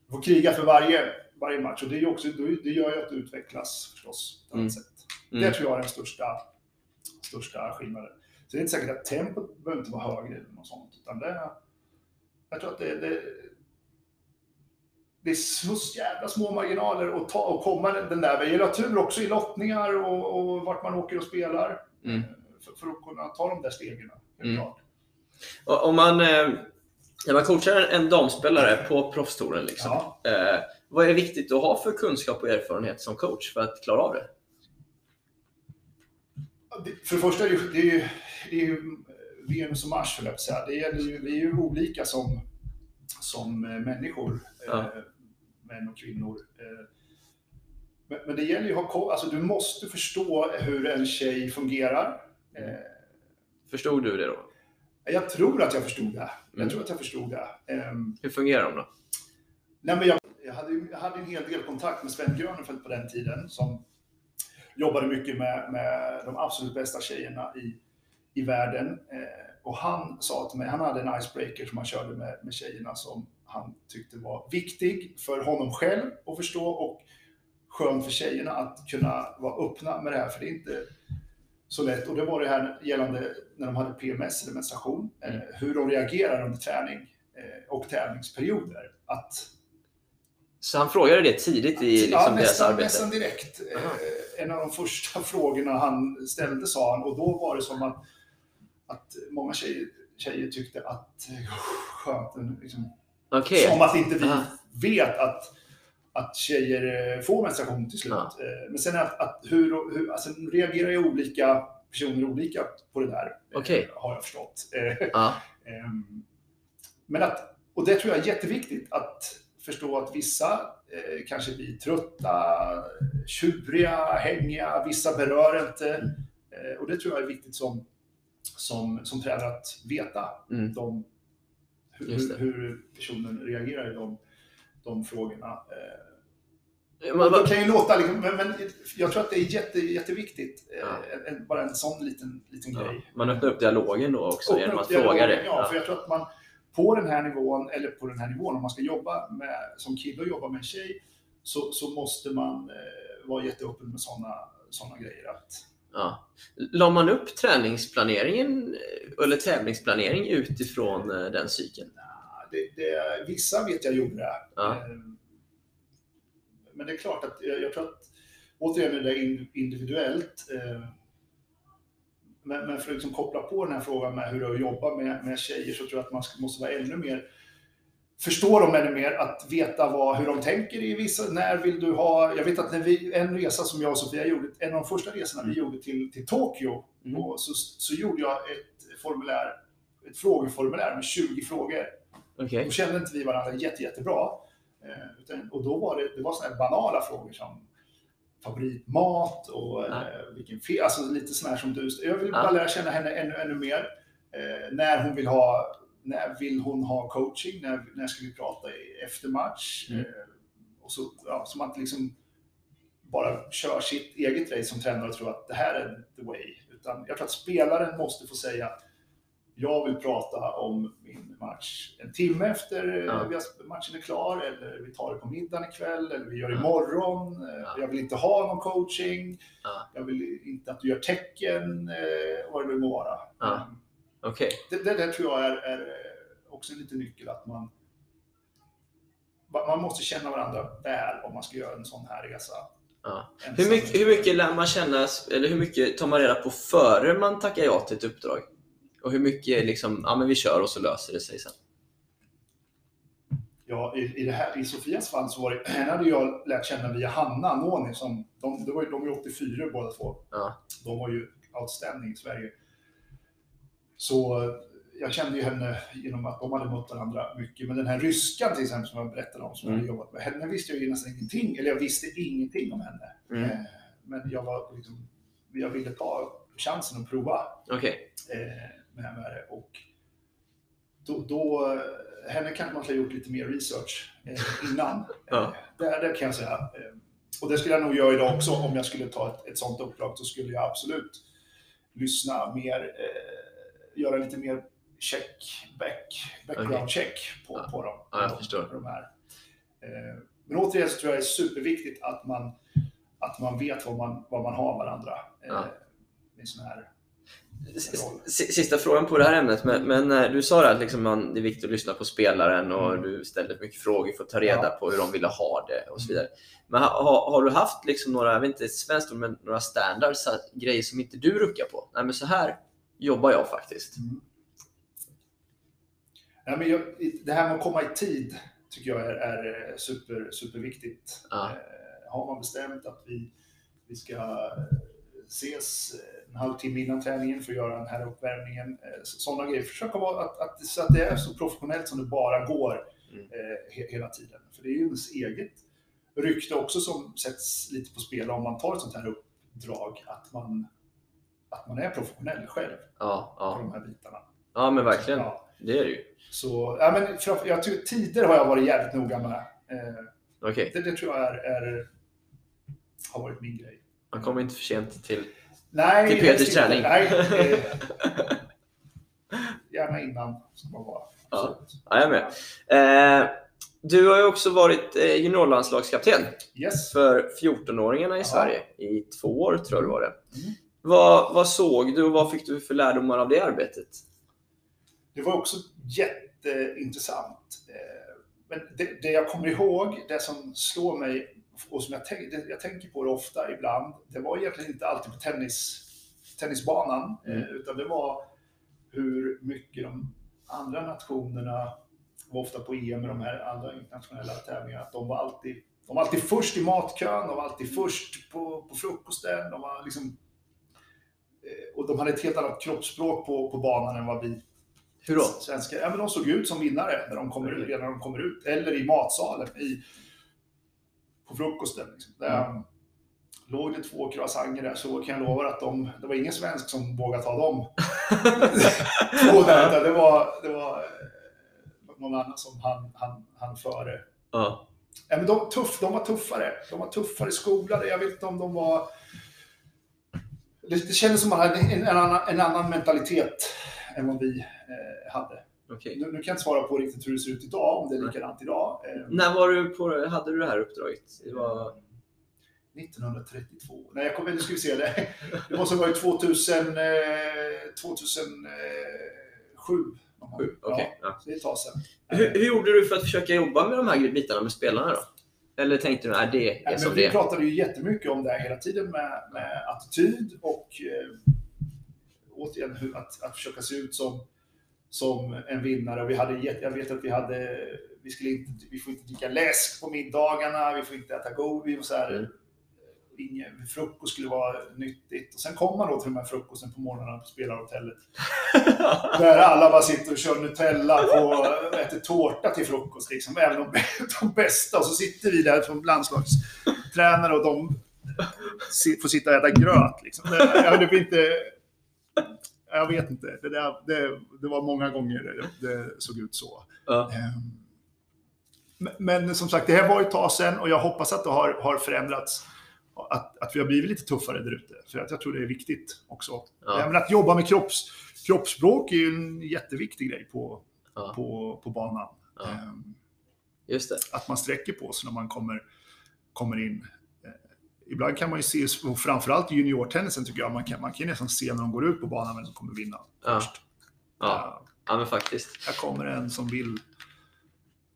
du får kriga för varje, varje match. Och det, är också, det gör ju att du utvecklas förstås på ett Mm. sätt. Mm. Det tror jag är den största, största skillnaden. Så det är inte säkert att tempot behöver inte vara högre eller något sånt. Utan det, jag tror att det, det, det är så jävla små marginaler att ta och komma den där. Det gäller tur också i lottningar och, och vart man åker och spelar. Mm. För, för att kunna ta de där stegen. Mm. Om man, eh, när man coachar en damspelare på proffstouren, liksom, Ja. eh, vad är viktigt att ha för kunskap och erfarenhet som coach för att klara av det? Det- För det första är det, det är ju, det är ju Venus och Mars, höll jag på att säga. Det gäller ju, vi är ju olika som, som eh, människor, Ja. eh, män och kvinnor. Eh, Men, men det gäller ju att ha. Alltså, du måste förstå hur en tjej fungerar. Eh, Förstod du det då? Jag tror att jag förstod det. Jag Mm. tror att jag förstod det. Ehm, Hur fungerar de då? Nej, men jag, jag, hade, jag hade en hel del kontakt med Sven Grönfeldt på den tiden som jobbade mycket med, med de absolut bästa tjejerna i, i världen. Eh, och han sa till mig, han hade en icebreaker som han körde med, med tjejerna som han tyckte var viktig för honom själv att förstå och skön för tjejerna att kunna vara öppna med det här. För det är inte så lätt. Och det var det här gällande när de hade PMS eller menstruation, Mm. hur de reagerar under träning eh, och tävlingsperioder. Att Så han frågade det tidigt i liksom, ja, deras nästan, arbete? nästan direkt. Aha. Eh, En av de första frågorna han ställde sa han, och då var det som att, att många tjejer, tjejer tyckte att eh, skönt, liksom, Okej. som att inte vi Aha. vet att, att tjejer eh, får menstruation till slut. Ja. Eh, Men sen att, att hur, hur alltså, reagerar ju olika personer olika på det där, eh, Okej. har jag förstått. Ja. Ehm, Men att, och det tror jag är jätteviktigt att förstå att vissa kanske blir trötta, tjuriga, hängiga, vissa berör inte. Eh, och det tror jag är viktigt som, som, som tränare att veta Mm. de, hur, hur personen reagerar i de, de frågorna. Eh, Man, det kan ju låta, liksom, men, men jag tror att det är jätte, jätteviktigt. Eh, Ja. en, bara en sån liten, liten ja. grej. man öppnar upp dialogen då också Öppna genom att dialogen, fråga det. Ja, för jag tror att man på den här nivån, eller på den här nivån, om man ska jobba med, som kille och jobba med en tjej, så, så måste man eh, vara jätteöppen med sådana såna grejer. Att, Ja. La man upp träningsplaneringen eller tävlingsplanering utifrån eh, den cykeln? det, det, vissa vet jag gjorde det. Ja. Eh, Men det är klart att jag, jag tror att, återigen är det in- individuellt. eh, Men, men för att liksom koppla på den här frågan med hur det är att jobba med, med tjejer så tror jag att man måste vara ännu mer förstå dem ännu mer, att veta vad, hur de tänker i vissa, när vill du ha, jag vet att när vi, en resa som jag och Sofia gjorde, en av de första resorna vi gjorde till, till Tokyo, Mm. så, så gjorde jag ett formulär, ett frågeformulär med 20 frågor. Okej. Då kände inte vi varandra jätte, jättebra. Eh, utan, och då var det, det var sådana banala frågor som favoritmat och eh, vilken fe, alltså lite sådana här som du. Jag vill bara lära känna henne ännu, ännu mer. Eh, när hon vill ha, när vill hon ha coaching? När, när ska vi prata efter match? Mm. Eh, och så, ja, så man inte liksom bara kör sitt eget race som tränare och tror att det här är the way. Utan jag tror att spelaren måste få säga jag vill prata om min match en timme efter eh, Ja. matchen är klar, eller vi tar det på middagen ikväll, eller vi gör det Ja. imorgon. Eh, Ja. Jag vill inte ha någon coaching. Ja. Jag vill inte att du gör tecken, vad det nu må vara. Okej. Det, det, det tror jag är, är eh, också en liten nyckel, att man, man måste känna varandra väl om man ska göra en sån här resa. Ja. Hur, mycket, hur mycket lär man känna, eller hur mycket tar man reda på före man tackar ja till ett uppdrag? Och hur mycket liksom, ja men vi kör och så löser det sig sen. Ja, i, i, det här, I Sofias fall så var det, henne hade jag lärt känna via Hanna Noni, som, de, det var, ju- de är ju 84 båda två. Ja. De var ju outstanding i Sverige. Så jag kände ju henne genom att de hade mött varandra mycket. Men den här ryskan till exempel som jag berättade om, som jag Mm. hade jobbat med, henne visste jag ju nästan ingenting, eller jag visste ingenting om henne. Mm. Eh, Men jag var liksom, jag ville ta chansen att prova Okej. eh, med, det. Och då, då, eh, henne kanske man skulle ha gjort lite mer research eh, innan. Ja. där, där kan jag säga. Och det skulle jag nog göra idag också. Om jag skulle ta ett, ett sånt uppdrag så skulle jag absolut lyssna mer, göra lite mer check, back, background Okej. check på, Ja. på dem. Ja, jag. På de här. Eh, men återigen så tror jag det är superviktigt att man, att man vet vad man, vad man har varandra. Eh, Ja. sån här Sista frågan på det här ämnet, men, men eh, du sa att liksom man, det är viktigt att lyssna på spelaren och Mm. du ställde mycket frågor för att ta reda Ja. på hur de ville ha det och så vidare. Men ha, ha, har du haft liksom några, jag vet inte ett svenskt ord, men några standards, grejer som inte du ruckar på? Nej men så här jobbar jag faktiskt. Mm. Ja, men jag, det här med att komma i tid tycker jag är, är super, superviktigt. Ja. Eh, har man bestämt att vi, vi ska eh, ses en halvtimme innan träningen för att göra den här uppvärmningen. Eh, så- Sådana grejer. Försöka vara att, att, så att det är så professionellt som det bara går Mm. eh, he, hela tiden. För det är ju ens eget rykte också som sätts lite på spel om man tar ett sånt här uppdrag. Att man, att man är professionell själv Ja, på ja. de här bitarna. ja men verkligen. Ja. Det är det ju. Så, ja, men jag tror, tider har jag varit jävligt noga med. Eh, Okej, det, det tror jag är, är, har varit min grej. man kommer inte för sent till... Nej, Till Peters träning. Nej, eh, gärna innan ska man vara. Ja. Ja, jag med. Eh, du har ju också varit eh, juniorlandslagskapten Yes. för 14-åringarna i Ja. Sverige i två år, tror jag det var det. Mm. Vad, vad såg du och vad fick du för lärdomar av det arbetet? Det var också jätteintressant. Eh, Men det, det jag kommer ihåg, det som slår mig och som jag, tänk, jag tänker på det ofta ibland, det var egentligen inte alltid på tennis, tennisbanan, Mm. eh, utan det var hur mycket de andra nationerna var ofta på EM med de här andra internationella tävlingarna, att de var alltid, de var alltid först i matkön, de var alltid först på, på frukosten, de var liksom och de hade ett helt annat kroppsspråk på, på banan än vad vi Hur då? Svenska, ja, men de såg ut som vinnare när de kommer ut, redan när de kommer ut. Eller i matsalen i, på frukosten. Liksom. Mm. låg det två croissanter där så kan jag lova att de, det var ingen svensk som vågade ta dem. två där, det var, det var eh, någon annan som han, han, han före. Ja. Ja, men de, tuff, de var tuffare. De var tuffare skolade. Jag vet inte om de var... Det, det kändes som att man hade en, en, annan, en annan mentalitet än vad vi eh, hade. Okej. Nu, nu kan jag inte svara på riktigt hur det ser ut idag, om det är likadant idag. Eh, När var du på, hade du det här uppdraget? Det var... 1932. Nej, jag kommer, nu ska vi se. Det, det måste ha varit 2000, eh, 2007. någon gång. Sju, okej, Ja, det är ett tag sedan. Hur, hur gjorde du för att försöka jobba med de här bitarna med spelarna då? Eller tänkte du att det Nej, är men som vi det är? pratade ju jättemycket om det här hela tiden med, med attityd och eh, återigen hur, att, att försöka se ut som, som en vinnare. Och vi hade, jag vet att vi hade, vi, skulle inte, vi får inte dricka läsk på middagarna, vi får inte äta godis och så här. Mm. Frukost skulle vara nyttigt. Och sen kom man då till de här frukosten på morgnarna på spelarhotellet. Där alla bara sitter och kör Nutella och äter tårta till frukost. Liksom. Även de, de bästa. Och så sitter vi där som landslagstränare och de får sitta och äta gröt. Liksom. Det, jag, vet inte, jag vet inte. Det, där, det, det var många gånger det, det såg ut så. Ja. Ehm, Men, men som sagt, det här var ett tag sedan och jag hoppas att det har, har förändrats. Att, att vi har blivit lite tuffare där ute. För att jag tror det är viktigt också. Ja. Men att jobba med kropps, kroppsspråk är ju en jätteviktig grej på, Ja. på, på banan. Ja. Ehm, Just det. att man sträcker på sig när man kommer, kommer in. Eh, ibland kan man ju se, framförallt i juniortennisen tycker jag, man kan, man kan nästan se när de går ut på banan vem som kommer vinna Ja. först. Ja. Ja, men faktiskt. här kommer en som vill.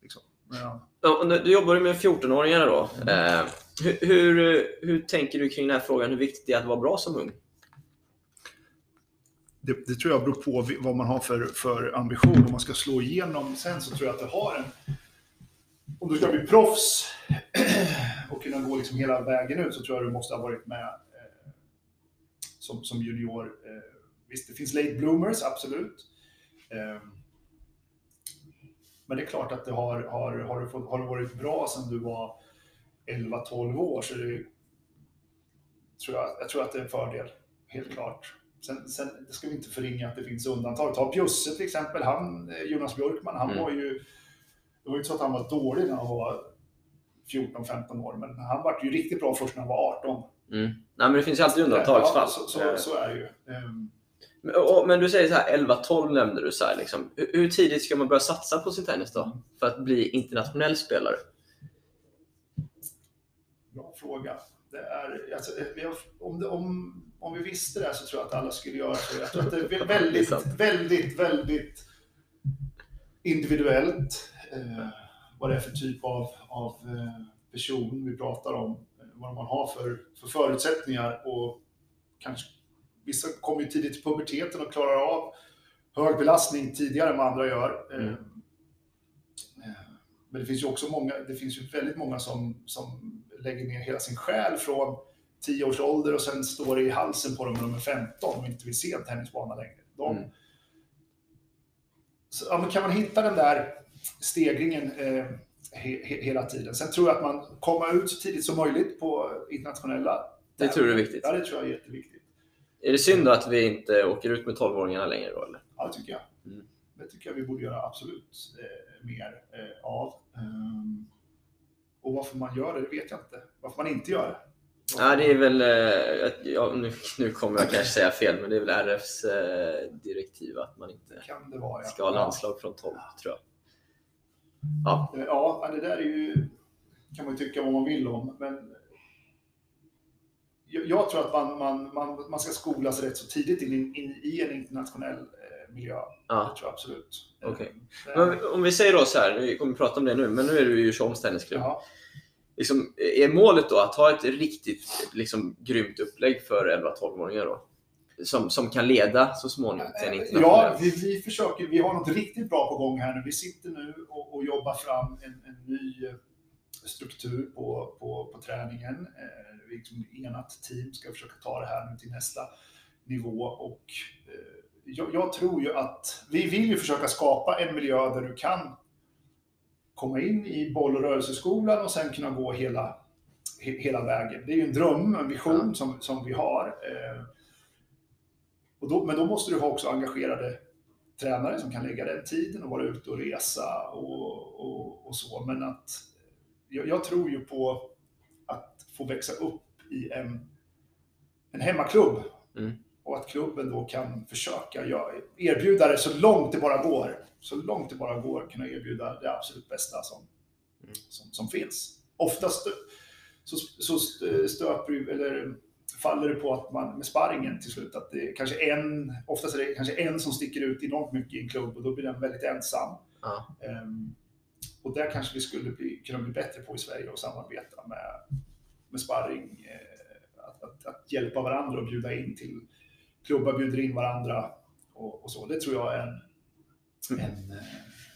Liksom. Ja. Ja, och nu- Du jobbar med 14-åringarna då. Eh, hur, hur, hur tänker du kring den här frågan? Hur viktigt det är att vara bra som ung? Det, det tror jag beror på vad man har för, för ambition. Om man ska slå igenom sen så tror jag att det har en... Om du ska bli proffs och kunna gå liksom hela vägen ut så tror jag du måste ha varit med eh, som, som junior. Eh, visst, det finns late bloomers, absolut. Eh, men det är klart att det har, har, har, du fått, har du varit bra sedan du var 11-12 år så det, tror jag, jag tror att det är en fördel, helt klart. Sen, sen det ska vi inte förringa att det finns undantag. Ta Bjusse till exempel, han, eh, Jonas Björkman, han Mm. var ju... Det var ju inte så att han var dålig när han var 14-15 år, men han var ju riktigt bra först när han var 18. Mm. Nej, men det finns ju alltid undantagsfall. Ja, så, så, så är det ju. Ehm, Men, och, men du säger så här 11-12 nämnde du. Så här, liksom. hur, hur tidigt ska man börja satsa på sin tennis då? För att bli internationell spelare? Bra fråga. Det är, alltså, om, det, om, om vi visste det så tror jag att alla skulle göra så. Jag tror att det är väldigt, väldigt, väldigt individuellt eh, vad det är för typ av, av eh, person vi pratar om. eh, Vad man har för, för förutsättningar och kanske vissa kommer ju tidigt till puberteten och klarar av hög belastning tidigare än vad andra gör. Eh, Mm. Men det finns ju också många, det finns ju väldigt många som, som lägger ner hela sin själ från 10 års ålder och sen står det i halsen på dem när de är 15 och inte vill se en tennisbana längre. De, Mm. så, ja, men kan man hitta den där stegringen eh, he, he, hela tiden. Sen tror jag att man kommer ut så tidigt som möjligt på internationella. Det tror du är viktigt? Ja, det tror jag är jätteviktigt. Är det synd då att vi inte åker ut med 12-åringarna längre då? Eller? Ja, det tycker jag. Mm. Det tycker jag vi borde göra absolut eh, mer eh, av. Ehm, och varför man gör det, det vet jag inte. Varför man inte gör det. Ja, det är väl, eh, ja, nu, nu kommer jag kanske säga fel, men det är väl RFs eh, direktiv att man inte vara. Ja. ska ha landslag från 12, tror jag. Ja, Eh, Ja, det där är ju, kan man ju tycka vad man vill om, men jag, jag tror att man, man, man, man ska skolas rätt så tidigt in, in i en internationell miljö. ja. Det tror jag absolut. Okej. Eh, Men om vi säger då så här, vi kommer prata om det nu, men nu är du ju Djursholms tennisklubb. ja. Liksom, är målet då att ha ett riktigt liksom, grymt upplägg för 11-12-åringar då? Som, som kan leda så småningom till en internationell... Ja, vi, vi försöker. Vi har något riktigt bra på gång här nu. Vi sitter nu och, och jobbar fram en, en ny eh, struktur på, på, på träningen. Eh, liksom enat team ska försöka ta det här nu till nästa nivå. Och, eh, jag, jag tror ju att vi vill ju försöka skapa en miljö där du kan komma in i boll och rörelseskolan och sen kunna gå hela, he, hela vägen. Det är ju en dröm, en vision Ja. som, som vi har. Eh, och då, men då måste du ha också engagerade tränare som kan lägga den tiden och vara ute och resa och, och, och så. Men att jag, jag tror ju på att få växa upp i en, en hemmaklubb. Mm. Och att klubben då kan försöka erbjuda det så långt det bara går. Så långt det bara går kunna erbjuda det absolut bästa som, Mm. som, som finns. Oftast så, så stöper eller faller det på att man med sparringen till slut, att det kanske en, oftast är det kanske en som sticker ut enormt mycket i en klubb och då blir den väldigt ensam. Ja. Ehm, och där kanske vi skulle bli, kunna bli bättre på i Sverige och samarbeta med, med sparring, eh, att, att, att hjälpa varandra och bjuda in till klubbar bjuder in varandra och, och så. Det tror jag är en, en eh,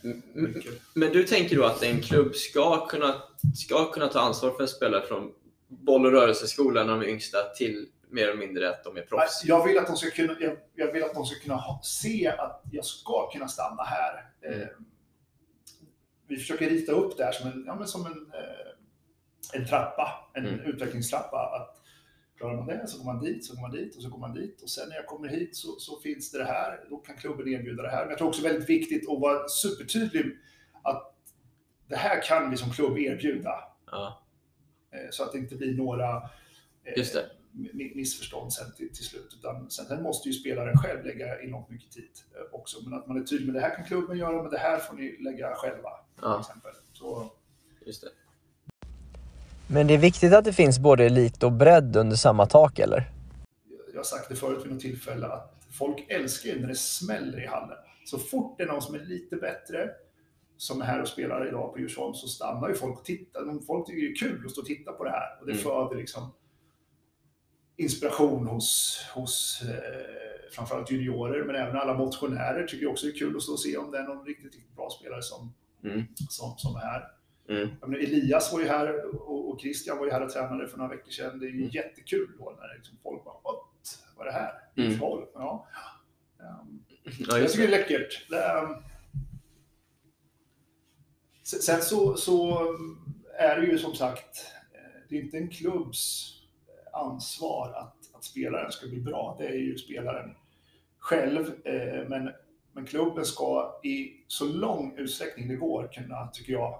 Mm. Men du tänker då att en klubb ska kunna, ska kunna ta ansvar för en spelare från boll och rörelseskolan när de är yngsta till mer eller mindre att de är proffs? Jag vill att de ska kunna, jag, jag vill att de ska kunna ha, se att jag ska kunna stanna här. Mm. Eh, vi försöker rita upp det här som en, ja, som en, eh, en trappa, en Mm. utvecklingstrappa. Att klarar man det så går man dit, så går man dit och så går man dit. Och sen när jag kommer hit så, så finns det det här. Då kan klubben erbjuda det här. Men jag tror också väldigt viktigt att vara supertydlig att det här kan vi som klubb erbjuda. Ja, Eh, Så att det inte blir några eh, Just det. mi- missförstånd sen till, till slut. Utan sen, sen måste ju spelaren själv lägga enormt mycket tid eh, också. Men att man är tydlig med det här kan klubben göra, men det här får ni lägga själva. Till Ja, exempel. Så, just det. Men det är viktigt att det finns både elit och bredd under samma tak, eller? jag har sagt det förut vid något tillfälle att folk älskar ju när det smäller i hallen. Så fort det är någon som är lite bättre, som är här och spelar idag på Djursholm, så stannar ju folk och tittar. Folk tycker det är kul att stå och titta på det här. Och det Mm. föder liksom inspiration hos, hos eh, framförallt juniorer, men även alla motionärer tycker också det är kul att stå och se om det är någon riktigt, riktigt bra spelare som, Mm. som, som är här. Mm. Jag menar, Elias var ju här och, och Christian var ju här och tränade för några veckor sedan. Det är ju Mm. jättekul då när liksom folk bara What? Vad är det här? Mm. Ja. Um, Ja, jag just tycker det. är läckert. Ehm, sen sen så, så är det ju som sagt, eh, det är inte en klubbs eh, ansvar att, att spelaren ska bli bra. Det är ju spelaren själv. eh, Men, men klubben ska i så lång utsträckning det går kunna, tycker jag,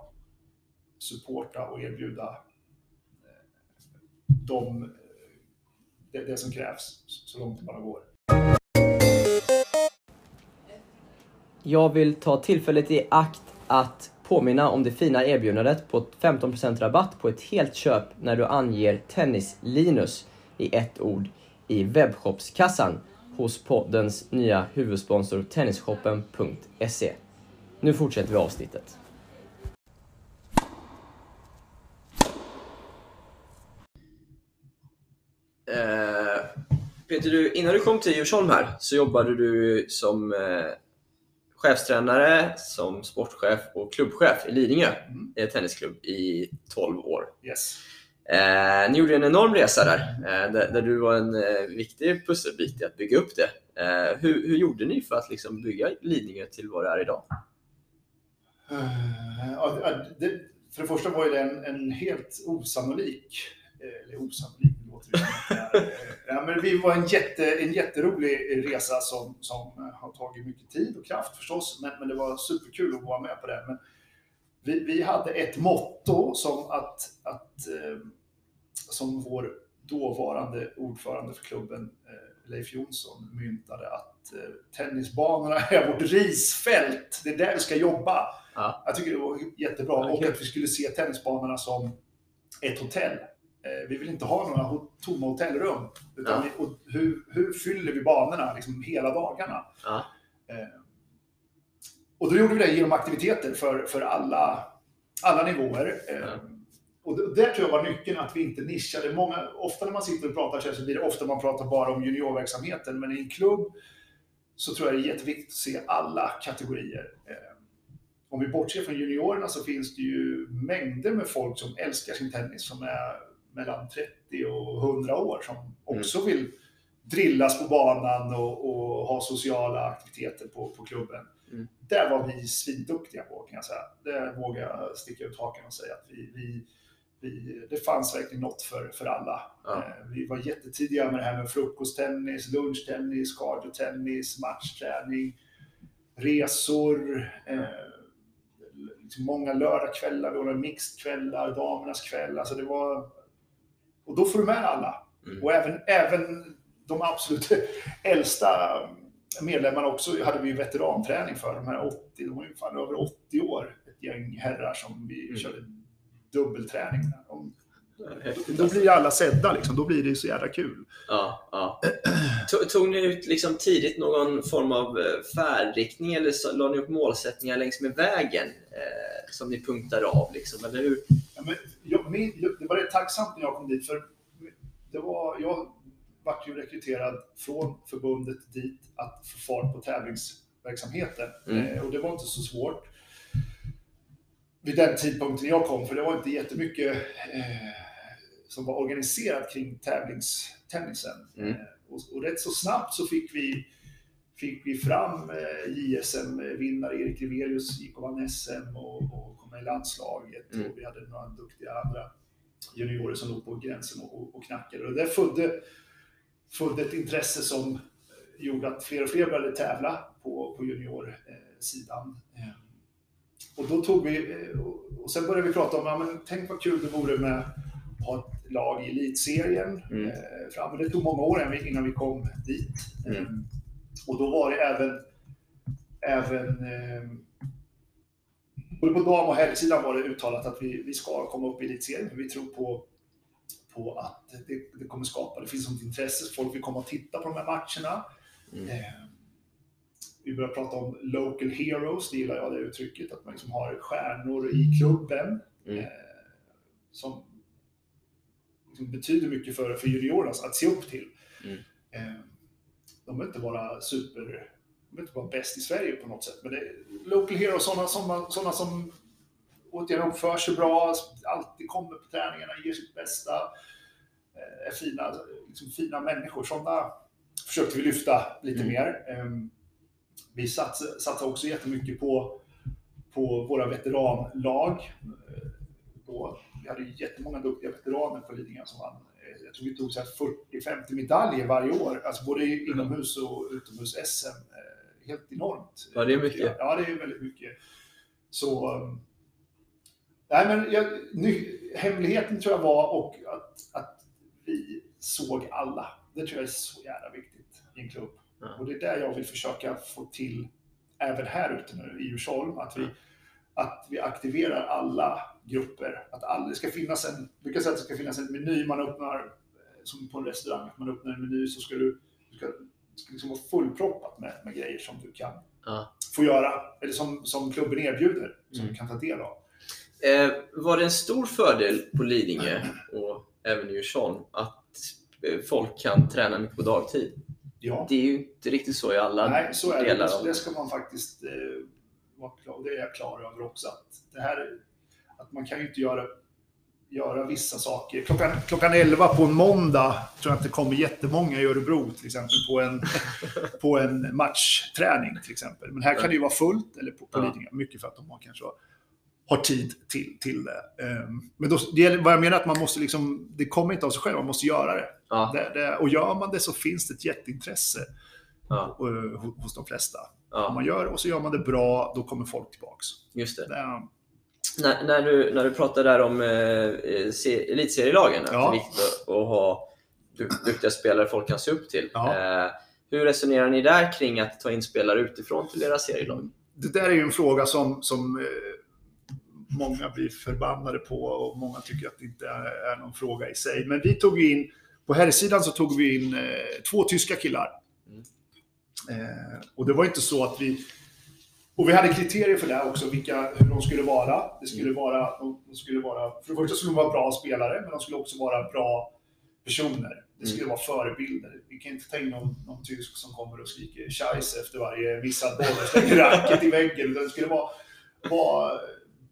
supporta och erbjuda eh, de, eh, det, det som krävs så långt det bara går. Jag vill ta tillfället i akt att påminna om det fina erbjudandet på 15% rabatt på ett helt köp när du anger Tennis-Linus i ett ord i webbshopskassan hos poddens nya huvudsponsor tennisshoppen.se. Nu fortsätter vi avsnittet. Eh, Peter, du, innan du kom till Djursholm här så jobbade du som eh, chefstränare, som sportchef och klubbchef i Lidingö Mm. i en tennisklubb i 12 år. Yes. Eh, ni gjorde en enorm resa där, eh, där, där du var en eh, viktig pusselbit i att bygga upp det. Eh, hur, hur gjorde ni för att liksom bygga Lidingö till vad det är idag? Eh, ja, det, för det första var det en, en helt osannolik, eh, eller osannolik, det det eh, ja, men vi var en, jätte, en jätterolig resa som, som har tagit mycket tid och kraft förstås, men, men det var superkul att vara med på det. Men vi, vi hade ett motto som att, att eh, som vår dåvarande ordförande för klubben, eh, Leif Jonsson, myntade att eh, tennisbanorna är vårt risfält. Det är där vi ska jobba. Ja. Jag tycker det var jättebra. Ja, och att vi skulle se tennisbanorna som ett hotell. Eh, vi vill inte ha några tomma hotellrum. Utan Ja. vi, och hur, hur fyller vi banorna liksom hela dagarna? Ja. Eh, och då gjorde vi det genom aktiviteter för, för alla, alla nivåer. Eh, Ja. Och det, där tror jag var nyckeln, att vi inte nischade. Många, ofta när man sitter och pratar så, så blir det ofta man pratar bara om juniorverksamheten, men i en klubb så tror jag det är jätteviktigt att se alla kategorier. Eh, om vi bortser från juniorerna så finns det ju mängder med folk som älskar sin tennis som är mellan 30 och 100 år som också vill drillas på banan och, och ha sociala aktiviteter på, på klubben. Mm. Där var vi svinduktiga på kan jag säga. Där vågar jag sticka ut hakan och säga att vi, vi, vi, det fanns verkligen något för, för alla. Ja. Eh, Vi var jättetidiga med det här med frukosttennis, lunchtennis, cardiotennis, matchträning, resor, eh, liksom många lördagskvällar, vi ordnade mixedkvällar, damernas kväll. Alltså det var... Och då får du med alla. Mm. Och även, även de absolut äldsta medlemmarna också hade vi veteranträning för. De här 80, de var ju fan över 80 år, ett gäng herrar som vi Mm. körde dubbelträning med. De, Häftigt, då alltså. blir alla sedda liksom, då blir det så jävla kul. Ja, ja. Tog, ni ut liksom tidigt någon form av eh, färdriktning eller la ni upp målsättningar längs med vägen eh, som ni punktade av? Liksom, eller hur? Men jag, min, det var rätt tacksamt när jag kom dit, för det var, jag vart ju rekryterad från förbundet dit att få fart på tävlingsverksamheten. Mm. Eh, och det var inte så svårt vid den tidpunkten jag kom, för det var inte jättemycket eh, som var organiserat kring tävlingstennisen. Mm. Eh, och, och rätt så snabbt så fick vi, fick vi fram eh, JSM-vinnare, Erik Rivelius gick och vann SM och, och kom med i landslaget. Mm. Och vi hade några duktiga andra juniorer som låg på gränsen och, och, knackade. Och det födde, födde ett intresse som eh, gjorde att fler och fler började tävla på, på juniorsidan. Eh, och då tog vi, eh, och- sen började vi prata om, ja, men tänk vad kul det vore med ha ett lag i elitserien Mm. eh, fram. Det tog många år innan vi- innan vi kom dit. Mm. Och då var det även, även eh, både på dam och herrsidan var det uttalat att vi, vi ska komma upp i elitserien. Vi tror på, på att det, det kommer skapa, det finns sånt intresse, folk vill komma och titta på de här matcherna. Mm. Eh, vi börjar prata om local heroes, det gillar jag det uttrycket, att man liksom har stjärnor i klubben Mm. eh, som liksom betyder mycket för, för juniorerna att se upp till. Mm. Eh, de behöver inte vara super, de behöver inte vara bäst i Sverige på något sätt, men det local heroes, sådana, sådana, sådana som återigen uppför sig bra, alltid kommer på träningarna, ger sitt bästa, eh, är fina, liksom fina människor. Sådana försökte vi lyfta lite Mm. mer. Ehm, Vi satsar, satsar också jättemycket på, på våra veteranlag. Eh, Då, vi hade jättemånga duktiga veteraner på Lidingö som vann. Jag tror vi tog så här 40-50 medaljer varje år, alltså både inomhus och utomhus-SM. Eh, Helt enormt. Ja, det är mycket. Ja, det är väldigt mycket. Så... um, Nej, men jag, ny, hemligheten tror jag var och att, att vi såg alla. Det tror jag är så jävla viktigt i en klubb. Ja. Och det är där jag vill försöka få till, även här ute nu i Djursholm, att vi, att vi aktiverar alla grupper. Att det ska finnas en, brukar säga att det ska finnas en meny man öppnar, eh, som på en restaurang, att man öppnar en meny så ska du, du ska, ska liksom vara fullproppat med, med grejer som du kan Ja. få göra, eller som, som klubben erbjuder, som Mm. du kan ta del av. Eh, var det en stor fördel på Lidingö och även i Djursholm att eh, folk kan träna mycket på dagtid? Ja, Det är ju inte riktigt så i alla nej, så är det. delar Det, ska man faktiskt eh, vara klar, det är jag klar över också. Att, det här, att man kan ju inte göra, göra vissa saker. Klockan, klockan 11 på en måndag tror jag att det kommer jättemånga i Örebro till exempel på en, på en matchträning till exempel. Men här kan det ju vara fullt, eller på, på. Lidingö, mycket för att de har kanske har tid till, till det. Ehm, Men då, det gäller, vad jag menar att man måste liksom, det kommer inte av sig själv, man måste göra det. Ja, det, det och gör man det så finns det ett jätteintresse ja, eh, hos, hos de flesta. Om ja, man gör och så gör man det bra, då kommer folk tillbaks. just det. Det, är- När, när, du, när du pratar där om eh, se- elitserielagen, att Ja. det är viktigt att, att ha du, duktiga spelare folk kan se upp till. Ja. Eh, hur resonerar ni där kring att ta in spelare utifrån till era serielag? det där är ju en fråga som, som eh, många blir förbannade på och många tycker att det inte är, är någon fråga i sig. Men vi tog in, på herrsidan så tog vi in eh, två tyska killar. Mm. Eh, och det var inte så att vi... Och vi hade kriterier för det också, vilka, hur de skulle vara. Det skulle vara, de, de skulle vara... För det första skulle de vara bra spelare, men de skulle också vara bra personer. Det skulle vara förebilder. Vi kan inte ta in någon, någon tysk som kommer och skriker scheisse efter varje missad boll och slänger racket i väggen. Utan Det skulle vara, vara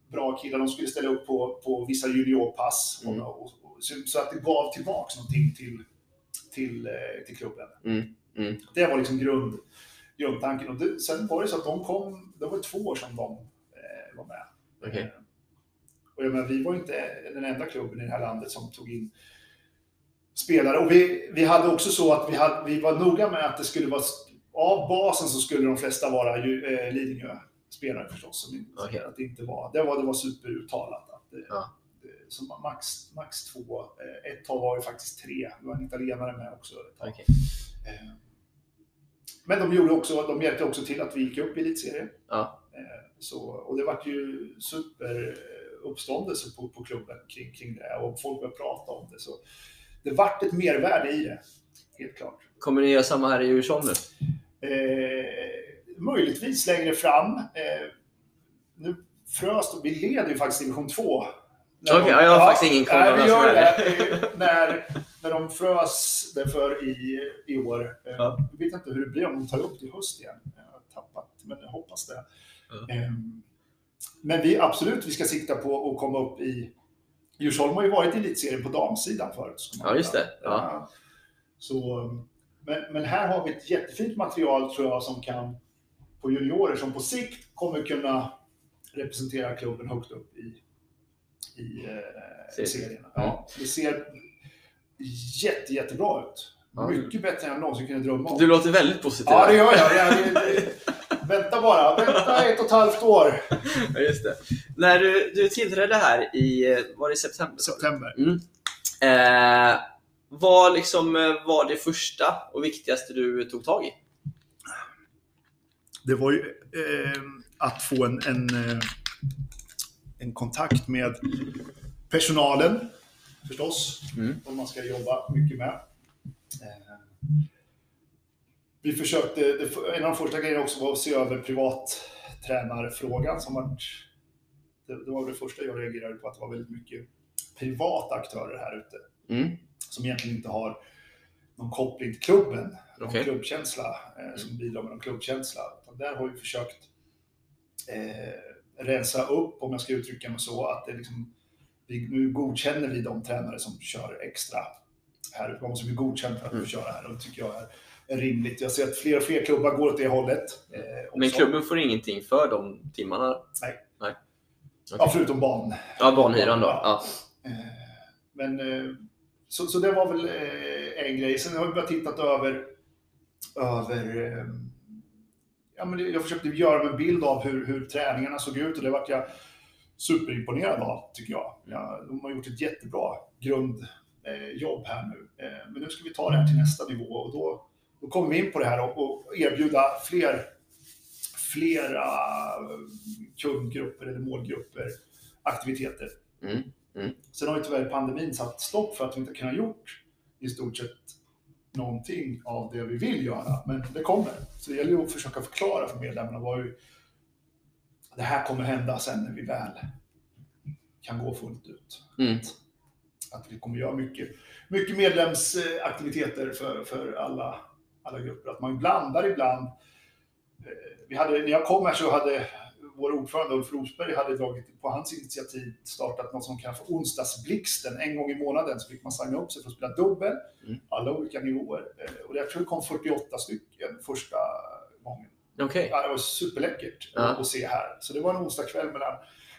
bra killar. De skulle ställa upp på, på vissa juniorpass. Mm. Och, och, och, så, så att det gav tillbaks någonting till, till, eh, till klubben. Mm, mm. Det var liksom grund, grundtanken. Och det, sen var det så att de kom, det var två år som de eh, var med. Okej. Eh, Och jag menar, vi var ju inte den enda klubben i det här landet som tog in spelare. Och vi, vi hade också så att vi, hade, vi var noga med att det skulle vara, av basen så skulle de flesta vara ju, eh, Lidingö-spelare förstås. Som, Okej. att det, inte var, det, var, det var superuttalat. Att Ja. så max, max två. Eh, ett tag var det faktiskt tre. Det var en italienare med också. Ett tag. Okej. Eh, Men de, gjorde också, de hjälpte också till att vi gick upp i elitserien. Ja. Eh, Så, och det vart ju super eh, på, på klubben kring, kring det och folk började prata om det. Så det vart ett mervärde i det, helt klart. Kommer ni göra samma här i Djursholm nu? Eh, möjligtvis längre fram. Eh, nu frös vi leder ju faktiskt division 2. När Okej, ja, jag har faktiskt ingen koll på som gör det. Eh, när, när de frös därför i, i år. Eh, Ja. Jag vet inte hur det blir om de tar upp det i höst igen. Jag har tappat, men jag hoppas det. Eh, men vi absolut, vi ska sikta på att komma upp i... Djursholm har ju varit i elitserien på damsidan förut. Ja, just det. Ja. Så, men, men här har vi ett jättefint material tror jag som kan, på juniorer som på sikt kommer kunna representera klubben högt upp i, i eh, Serien. serien. Ja, det ser jätte, jättebra ut. Mycket bättre än jag någonsin kunde drömma om. Du låter väldigt positiv. Ja, det gör jag. Det, Vänta bara, vänta ett och ett halvt år. Ja, just det. När du, du tillträdde här i, var det september? September. Mm. Eh, vad liksom eh, var det första och viktigaste du tog tag i? Det var ju eh, att få en, en, eh, en kontakt med personalen förstås. Mm. Som man ska jobba mycket med. Eh, vi försökte, en av de första grejerna också var att se över privattränarfrågan som vart, det, var det första jag reagerade på, att det var väldigt mycket privata aktörer här ute Mm. som egentligen inte har någon koppling till klubben, någon Okej. klubbkänsla, eh, som bidrar med någon klubbkänsla. Utan där har vi försökt eh, rensa upp, om jag ska uttrycka mig så, att det liksom, vi, nu godkänner vi de tränare som kör extra här. Man måste bli godkänd för att Mm. köra här och det tycker jag är, är rimligt. Jag ser att fler och fler klubbar går åt det hållet. Eh, Men klubben får ingenting för de timmarna? Nej. Nej. Ja, Okej. förutom ban. Ja, banhyran då? Ja. Eh, Men eh, så, så det var väl eh, en grej. Sen har vi börjat titta över, över ja, men jag försökte göra en bild av hur, hur träningarna såg ut och det vart jag superimponerad av, tycker jag. Ja, de har gjort ett jättebra grundjobb här nu. Eh, Men nu ska vi ta det här till nästa nivå och då, då kommer vi in på det här och, och erbjuda fler, flera kundgrupper eller målgrupper aktiviteter. Mm. Sen har ju tyvärr pandemin satt stopp för att vi inte kunnat gjort i stort sett någonting av det vi vill göra. Men det kommer. Så det gäller ju att försöka förklara för medlemmarna vad det här kommer hända sen när vi väl kan gå fullt ut. Mm. Att vi kommer göra mycket, mycket medlemsaktiviteter för, för alla, alla grupper. Att man blandar ibland. Eh, Vi hade, när jag kom här så hade vår ordförande Ulf Rosberg hade dragit på hans initiativ startat något som kallas för onsdagsblixten. En gång i månaden så fick man signa upp sig för att spela dubbel, Mm. alla olika nivåer. Eh, Och jag tror det kom 48 stycken första gången. Okej. Ja, det var superläckert Ja. att se här. Så det var en onsdagskväll mellan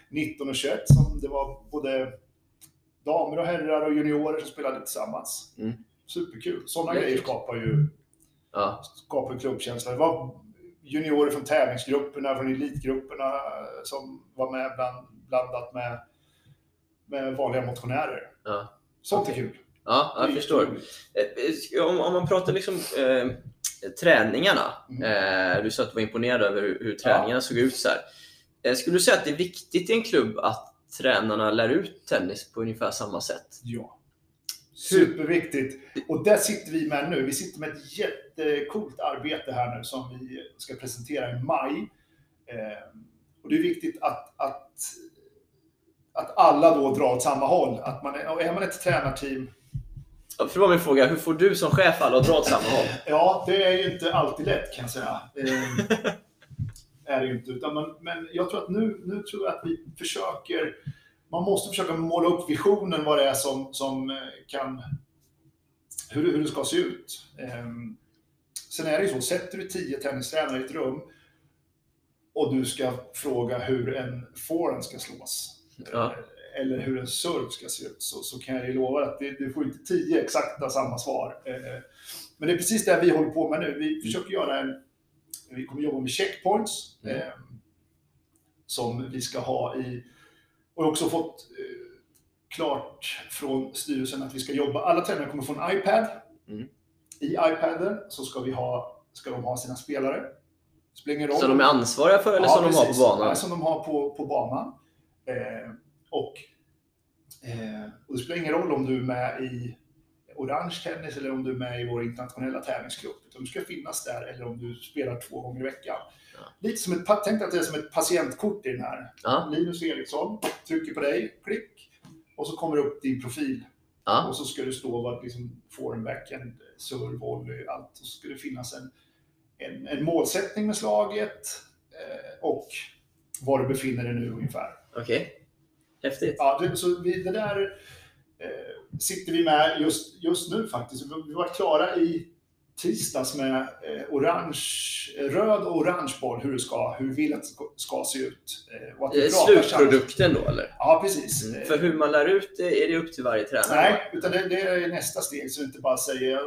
19 och 21 som det var både damer och herrar och juniorer som spelade tillsammans. Mm. Superkul. Sådana Läckert. grejer skapar ju Ja. skapar ju klubbkänsla. Det var juniorer från tävlingsgrupperna, från elitgrupperna som var med bland, blandat med, med vanliga motionärer. Ja. Sånt är Okej. kul. Ja, jag förstår. Eh, Om, om man pratar liksom eh, träningarna. Mm. Eh, du sa att du var imponerad över hur, hur träningarna såg ut. Så. Eh, skulle du säga att det är viktigt i en klubb att tränarna lär ut tennis på ungefär samma sätt? Ja. Superviktigt. Och där sitter vi med nu. Vi sitter med ett jättecoolt arbete här nu som vi ska presentera i maj. Eh, och det är viktigt att, att, att alla då drar åt samma håll. Att man är, är man ett tränarteam Ja, För det var min fråga, hur får du som chef alla att dra åt samma håll? Ja, det är ju inte alltid lätt kan jag säga. Eh, är det inte. Utan man, men jag tror att nu, nu tror jag att vi försöker, man måste försöka måla upp visionen vad det är som, som eh, kan, hur, hur det ska se ut. Eh, sen är det ju så, sätter du tio tennistränare i ett rum och du ska fråga hur en forehand ska slås. Ja. Eller hur en serve ska se ut, så, så kan jag ju lova att det, du får inte tio exakta samma svar. Eh, Men det är precis det vi håller på med nu. Vi försöker göra en... Vi kommer jobba med checkpoints. Mm. Eh, som vi ska ha i... Och också fått eh, klart från styrelsen att vi ska jobba... Alla tränare kommer få en iPad. Mm. I iPaden så ska, vi ha, ska de ha sina spelare. Som de är ansvariga för eller Ja, som de har på precis. banan? Ja, som de har på, på banan. Eh, och, eh, och det spelar ingen roll om du är med i Orange Tennis eller om du är med i vår internationella tävlingsklubb. Utan du ska finnas där eller om du spelar två gånger i veckan. Ja. Lite som ett, tänk att det är som ett patientkort i den här. Ja. Linus Eriksson trycker på dig, klick. Och så kommer det upp din profil. Ja. Och så ska det stå vad liksom forehand, backhand, serve, volley, allt. Och så ska det finnas en, en, en målsättning med slaget eh, och var du befinner dig nu ungefär. Okej. Häftigt. Ja, det, så vi, det där eh, sitter vi med just, just nu faktiskt. Vi, vi var klara i tisdags med eh, orange, röd och orange boll, hur det ska, hur vi vill att det ska, ska se ut. Eh, och att Eh, Slutprodukten då eller? Ja, precis. Mm. Eh, För hur man lär ut det är det upp till varje tränare? Nej, utan det, det är nästa steg. Så vi inte bara säger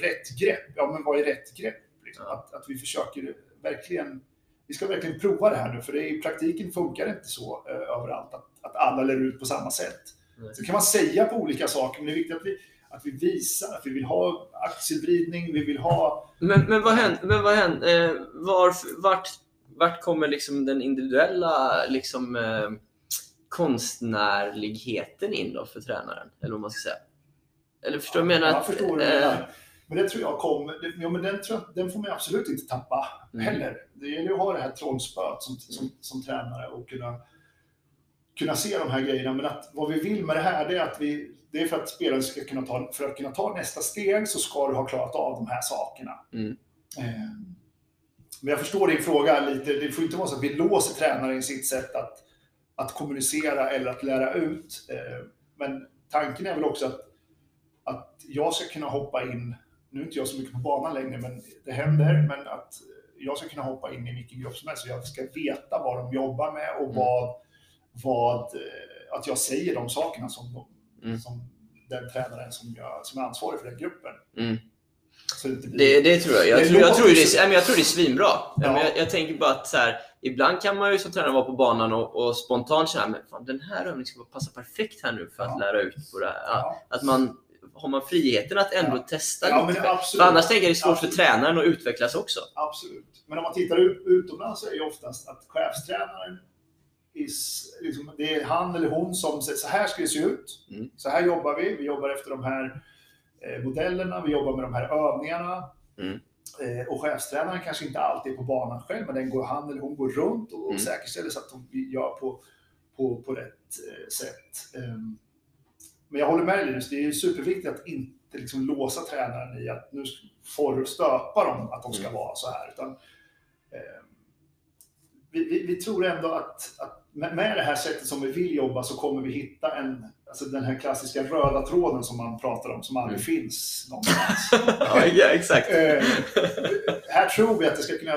rätt grepp. Ja, men vad är rätt grepp? Liksom? Ja. Att, att vi försöker verkligen vi ska verkligen prova det här nu, för det, i praktiken funkar det inte så eh, överallt att, alla lär ut på samma sätt. Nej. Så kan man säga på olika saker, men det är viktigt att vi, att vi visar att vi vill ha aktievridning, vi vill ha... Men, men vad händer? Men vad händer eh, var, vart, vart kommer liksom den individuella liksom, eh, konstnärligheten in då för tränaren? Eller vad man ska säga. Eller förstår du vad jag menar? Jag att, förstår du eh. Men det tror jag kommer, ja, men den, den får man absolut inte tappa Mm. heller. Det gäller att ha det här trollspöet som, som, som tränare och kunna, kunna se de här grejerna. Men att vad vi vill med det här, det är att vi, det är för att spelaren ska kunna ta, för att kunna ta nästa steg så ska du ha klarat av de här sakerna. Mm. Eh, Men jag förstår din fråga lite. Det får inte vara så att vi låser tränaren i sitt sätt att, att kommunicera eller att lära ut. Eh, Men tanken är väl också att, att jag ska kunna hoppa in, nu är inte jag så mycket på banan längre, men det händer, men att jag ska kunna hoppa in i vilken grupp som helst. Så jag ska veta vad de jobbar med och Mm. vad, vad, eh, att jag säger de sakerna som, de, Mm. som den tränaren som, jag, som är ansvarig för den gruppen. Mm. Det, blir- Det, det tror jag. Jag, Det tror, jag, tror det, är- jag tror det är svinbra. Ja. Jag, jag tänker bara att så här, ibland kan man ju som tränare vara på banan och, och spontant känna men fan, den här övningen ska passa perfekt här nu för att Ja. lära ut på det här. Ja. Att man har man friheten att ändå testa Ja, lite. men annars tänker jag det är svårt Absolut. för tränaren att utvecklas också. Absolut. Men om man tittar ut, utomlands så är det ju oftast att chefstränaren liksom, det är han eller hon som säger så här ska det se ut. Mm. Så här jobbar vi. Vi jobbar efter de här eh, modellerna. Vi jobbar med de här övningarna. Mm. Eh, och chefstränaren kanske inte alltid är på banan själv, men den går, han eller hon går runt och, och Mm. säkerställer så att de gör på, på, på rätt eh, sätt. Ehm, men jag håller med Linus, det är superviktigt att inte liksom låsa tränaren i att nu får du stöpa dem att de ska Mm. vara så här. Utan, ehm, vi, vi, vi tror ändå att, att med, med det här sättet som vi vill jobba så kommer vi hitta en, alltså den här klassiska röda tråden som man pratar om, som aldrig finns någonstans. Ja, ja exakt. Eh, här tror vi att det ska kunna,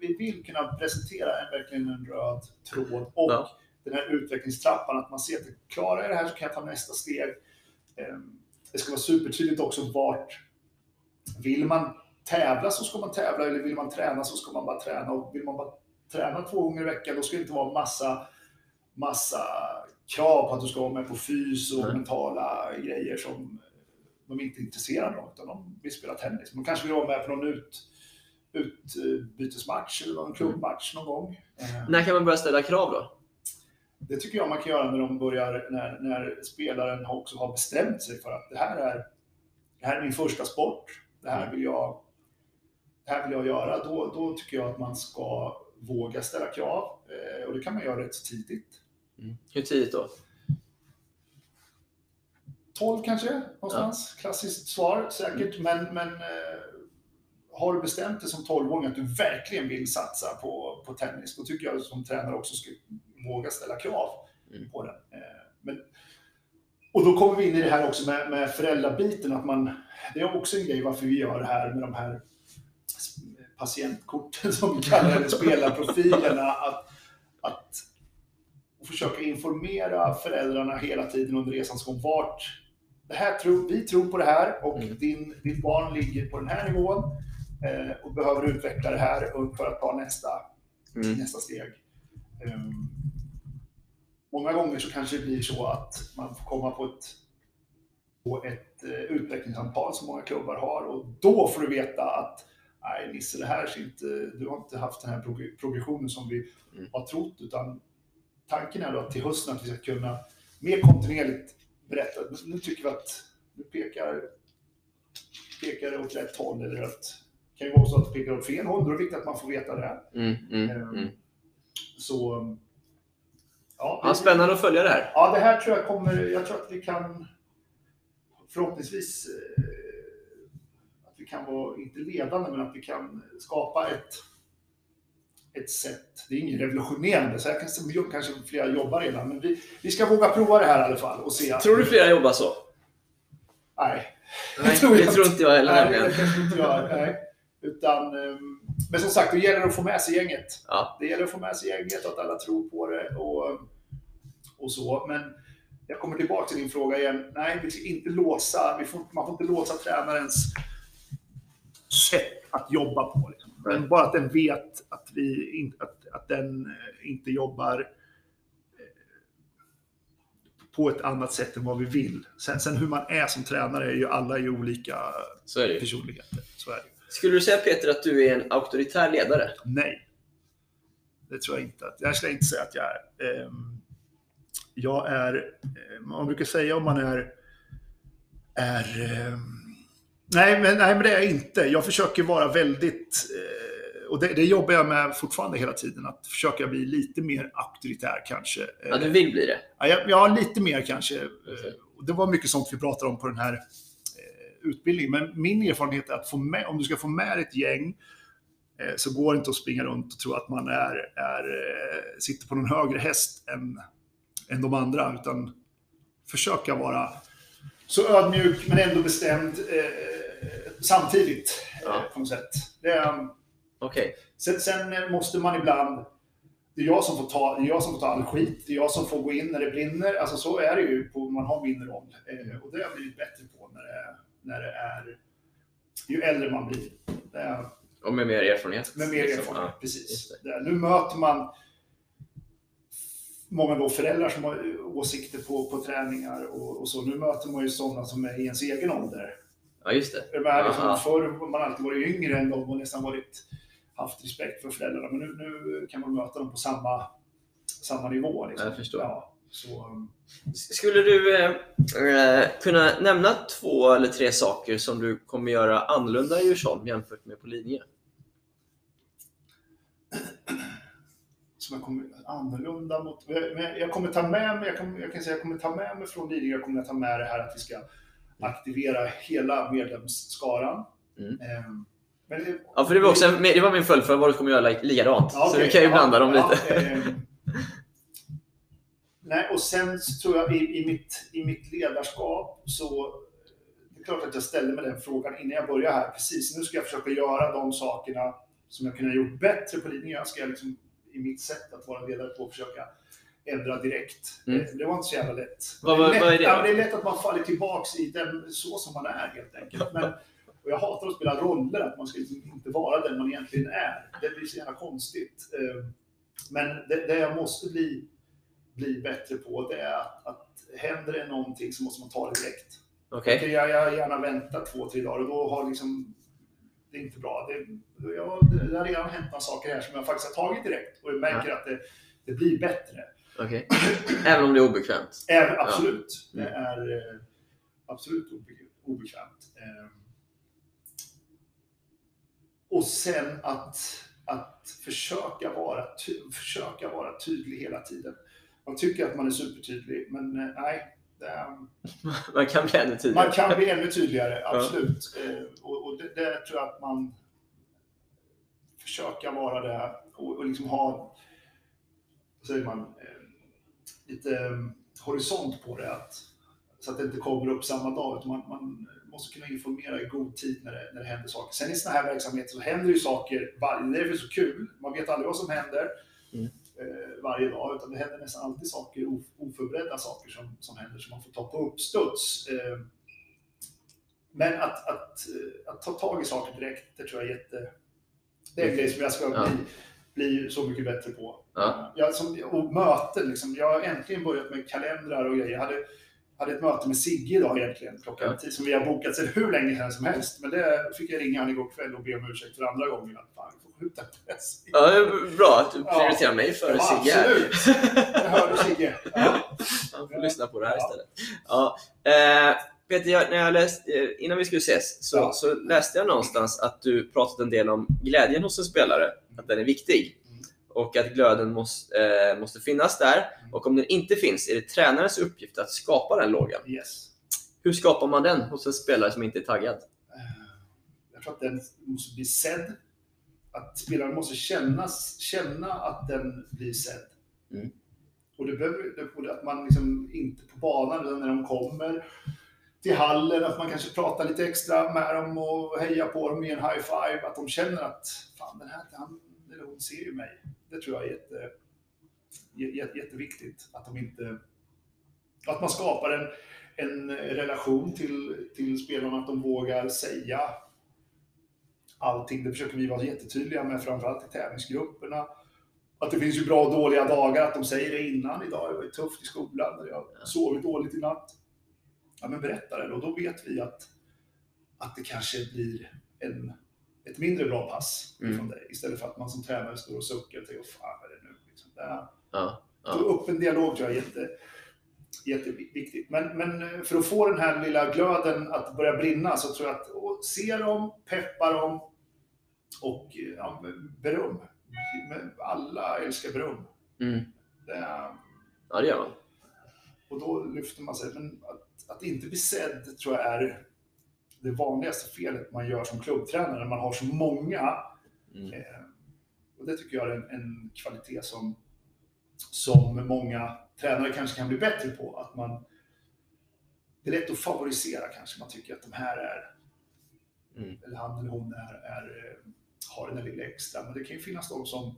vi vill kunna presentera en, verkligen en röd tråd och Ja. den här utvecklingstrappan, att man ser att klarar jag det här så kan jag ta nästa steg. Eh, Det ska vara supertydligt också vart, vill man tävla så ska man tävla eller vill man träna så ska man bara träna och vill man bara träna två gånger i veckan då ska det inte vara massa, massa krav på att du ska vara med på fys och Nej. mentala grejer som de inte är intresserade av, utan de vill spela tennis. De kanske vill vara med på någon ut, utbytesmatch eller någon klubbmatch någon gång. Eh, När kan man börja ställa krav då? Det tycker jag man kan göra när de börjar, när, när spelaren också har bestämt sig för att det här är, det här är min första sport, det här vill jag, det här vill jag göra. Då, då tycker jag att man ska våga ställa krav eh, och det kan man göra rätt så tidigt. Hur tidigt då? 12 kanske, någonstans. Klassiskt svar säkert, men, men eh, har du bestämt dig som 12-åring att du verkligen vill satsa på, på tennis, då tycker jag som tränare också ska våga ställa krav Mm. på den. Eh, men, och då kommer vi in i det här också med, med föräldrabiten, att man, det är också en grej varför vi gör det här med de här patientkorten som vi kallar det, spelarprofilerna, att, att försöka informera föräldrarna hela tiden under resans gång. Vart det här tror, vi tror på det här och Mm. din, ditt barn ligger på den här nivån eh, och behöver utveckla det här för att ta nästa, Mm. nästa steg. Ehm, många gånger så kanske det blir så att man får komma på ett, på ett eh, utvecklingssamtal som många klubbar har och då får du veta att nej Nisse, det här ser inte, du har inte haft den här prog- progressionen som vi Mm. har trott utan tanken är då att till hösten att vi ska kunna mer kontinuerligt berätta. Nu tycker vi att nu pekar, pekar det åt rätt håll eller att det kan ju vara så att det pekar åt fel håll. Då är det viktigt att man får veta det. Mm, mm, Ehm, mm. Så ja, Ja, spännande att följa det här. Ja, det här tror jag kommer, jag tror att vi kan förhoppningsvis eh, kan vara, inte ledande, men att vi kan skapa ett, ett sätt. Det är inget revolutionerande, så här kanske, kanske flera jobbar redan, men vi, vi ska våga prova det här i alla fall och se. Tror du flera jobbar så? Nej, Nej, tror jag det tror inte jag heller nej, det kanske inte jag. Nej. Utan, ehm, men som sagt, då gäller det att få med sig gänget. Ja. Det gäller att få med sig gänget och att alla tror på det och, och så. Men jag kommer tillbaka till din fråga igen. Nej, vi ska inte låsa, vi får, man får inte låsa tränarens sätt att jobba på. Liksom. Men bara att den vet att, vi in, att, att den eh, inte jobbar eh, på ett annat sätt än vad vi vill. Sen, sen hur man är som tränare är ju alla ju olika Så är det personligheter. Så är det. Skulle du säga Peter att du är en auktoritär ledare? Nej. Det tror jag inte. Att, jag skulle inte säga att jag är. Ehm, jag är, eh, man brukar säga om man är, är ehm, nej, men, nej, men det är jag inte. Jag försöker vara väldigt, eh, och det, det jobbar jag med fortfarande hela tiden, att försöka bli lite mer auktoritär kanske. Ja, du vill bli det? Ja, jag- ja, lite mer kanske. Eh, och Det var mycket sånt vi pratade om på den här eh, utbildningen. Men min erfarenhet är att få med, om du ska få med ett gäng eh, så går det inte att springa runt och tro att man är, är, eh, sitter på någon högre häst än, än de andra. Utan försöka vara så ödmjuk men ändå bestämd eh, samtidigt. Ja. Eh, på något sätt. Det är, Okej. Sen, sen måste man ibland... Det är, jag som får ta, det är jag som får ta all skit. Det är jag som får gå in när det brinner. Alltså så är det ju på, man har min roll. Eh, och det har jag blivit bättre på när det, när det är... Ju äldre man blir. Är, Och med mer erfarenhet? med mer liksom. erfarenhet, Ja. precis. är, nu möter man många då föräldrar som har åsikter på, på träningar och, och så. Nu möter man ju sådana som är i ens egen ålder. Ja, just det. Jag menar, liksom, förr man alltid varit yngre än dem och nästan varit, haft respekt för föräldrarna. Men nu, nu kan man möta dem på samma, samma nivå. Liksom. Jag förstår. Ja, så, um, Skulle du eh, kunna nämna två eller tre saker som du kommer göra annorlunda i Djursholm jämfört med på Lidingö? som jag kommer annorlunda mot... Jag kommer ta med mig, jag, kommer, jag kan säga jag kommer ta med mig från Lidingö, jag kommer ta med det här att vi ska aktivera hela medlemsskaran. Mm. Ehm, Men det, Ja, för det var, också, det var min följdfråga vad du kommer göra li- likadant. Ja, Så okej. du kan ju blanda Ja, dem ja, lite. ehm. Nej, och sen så tror jag i, i, mitt, i mitt ledarskap så det är klart att jag ställde mig den frågan innan jag började här. Precis, nu ska jag försöka göra de sakerna som jag kunde ha gjort bättre på Lidingö. Ska jag liksom, i mitt sätt att vara ledare på försöka ändra direkt. Mm. Det var inte så jävla lätt. Vad- det, är vad- lätt vad är det ja, det är lätt att man faller tillbaks i den så som man är helt enkelt. Men, och jag hatar att spela roller, att man ska liksom inte vara den man egentligen är. Det blir så jävla konstigt. Eh, Men det, det jag måste bli, bli bättre på, det är att, att händer det någonting så måste man ta det direkt. Okej, Jag, jag gärna vänta två, tre dagar och då har liksom det är inte bra. Det, jag, det har redan hänt några saker här som jag faktiskt har tagit direkt och jag märker att det, det blir bättre. Okej. Även om det är obekvämt? Även, absolut. Mm. Det är eh, absolut obe, obekvämt. Eh, och sen att, att försöka, vara ty, försöka vara tydlig hela tiden. Man tycker att man är supertydlig, men eh, nej. Är, Man kan bli ännu tidigare. man kan bli ännu tydligare, absolut. Eh, och och det, det tror jag att man försöka vara det och, och liksom ha, vad säger man, eh, lite eh, horisont på det. Att, så att det inte kommer upp samma dag. Utan man, man måste kunna informera i god tid när det, när det händer saker. Sen i sådana här verksamheter så händer ju saker varje Det är så kul. Man vet aldrig vad som händer Mm. eh, varje dag. Utan det händer nästan alltid saker, of- oförberedda saker som, som händer som man får ta på uppstuds. Eh, men att, att, att ta tag i saker direkt, det tror jag är jätte... Det är en grej som jag ska bli, bli så mycket bättre på. Ja. Jag, som, och möten, liksom. jag har äntligen börjat med kalendrar och grejer. Jag hade, hade ett möte med Sigge idag egentligen, klockan Ja. tio, som vi har bokat sedan hur länge sedan som helst. Men det fick jag ringa han igår kväll och be om ursäkt för andra gången. Att, fan, jag får skjuta. Ja, det är bra att du Ja. prioriterar mig före Ja, Sigge absolut. Jag hörde Sigge. Ja. Han får lyssna på det här Ja. istället. Ja. Eh, Peter, jag, när jag läst, eh, innan vi skulle ses så, Ja. så läste jag någonstans att du pratat en del om glädjen hos en spelare, att den är viktig. Och att glöden måste, eh, måste finnas där. Mm. Och om den inte finns är det tränarens uppgift att skapa den lågan. Yes. Hur skapar man den hos en spelare som inte är taggad? Eh, Jag tror att den måste bli sedd. Att spelaren måste känna, känna att den blir sedd. Mm. Och det behöver att man liksom inte på banan, utan när de kommer till hallen, att man kanske pratar lite extra med dem och hejar på dem, ger en high five. Att de känner att fan, den här, han eller hon ser ju mig. Det tror jag är jätte, jä- jätteviktigt. Att de inte... Att man skapar en, en relation till, till spelarna, att de vågar säga allting. Det försöker vi vara jättetydliga med, framförallt i tävlingsgrupperna. Att det finns ju bra och dåliga dagar, att de säger det innan. Idag var det tufft i skolan, eller jag sovit dåligt i natt. Ja, men berätta det då. Då vet vi att, att det kanske blir en, ett mindre bra pass Mm. från dig. Istället för att man som tränare står och suckar till, "Åh, fan vad är det nu? Liksom. Det är, Ja, ja. upp en dialog tror jag är jätte, jätteviktigt. Men, men eh, för att få den här lilla glöden att börja brinna så tror jag att och se dem, peppa dem och eh, ja, beröm. Alla älskar beröm. Mm. Det ja, det gör man. och då lyfter man sig. Men att, att inte bli sedd tror jag är det vanligaste felet man gör som klubbtränare när man har så många. Mm. Eh, och det tycker jag är en, en kvalitet som, som många tränare kanske kan bli bättre på. Att man, det är lätt att favorisera kanske. Man tycker att de här är, Mm. eller han eller hon är, är, eh, har den där lilla extra. Men det kan ju finnas de som,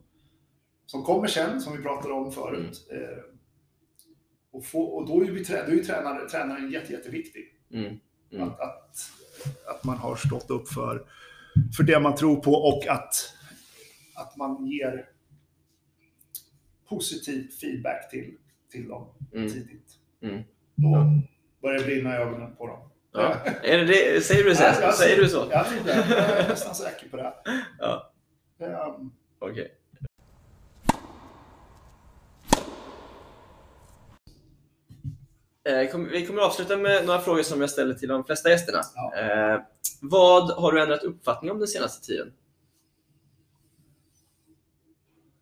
som kommer sen, som vi pratade om förut. Eh, och, få, och då är ju, vi då är ju tränare, tränaren jätte, jätteviktig. Mm. Mm. Att, att, att man har stått upp för, för det man tror på och att, att man ger positiv feedback till, till dem Mm. tidigt. Mm. Då börjar det brinna i ögonen på dem. Ja. Är det det? Säger du så? Ja, jag- Säger du så? Jag det. Jag är nästan säker på det. Ja. Um, Okej. Eh, Vi kommer att avsluta med några frågor som jag ställer till de flesta gästerna. Ja. Eh, vad har du ändrat uppfattning om den senaste tiden?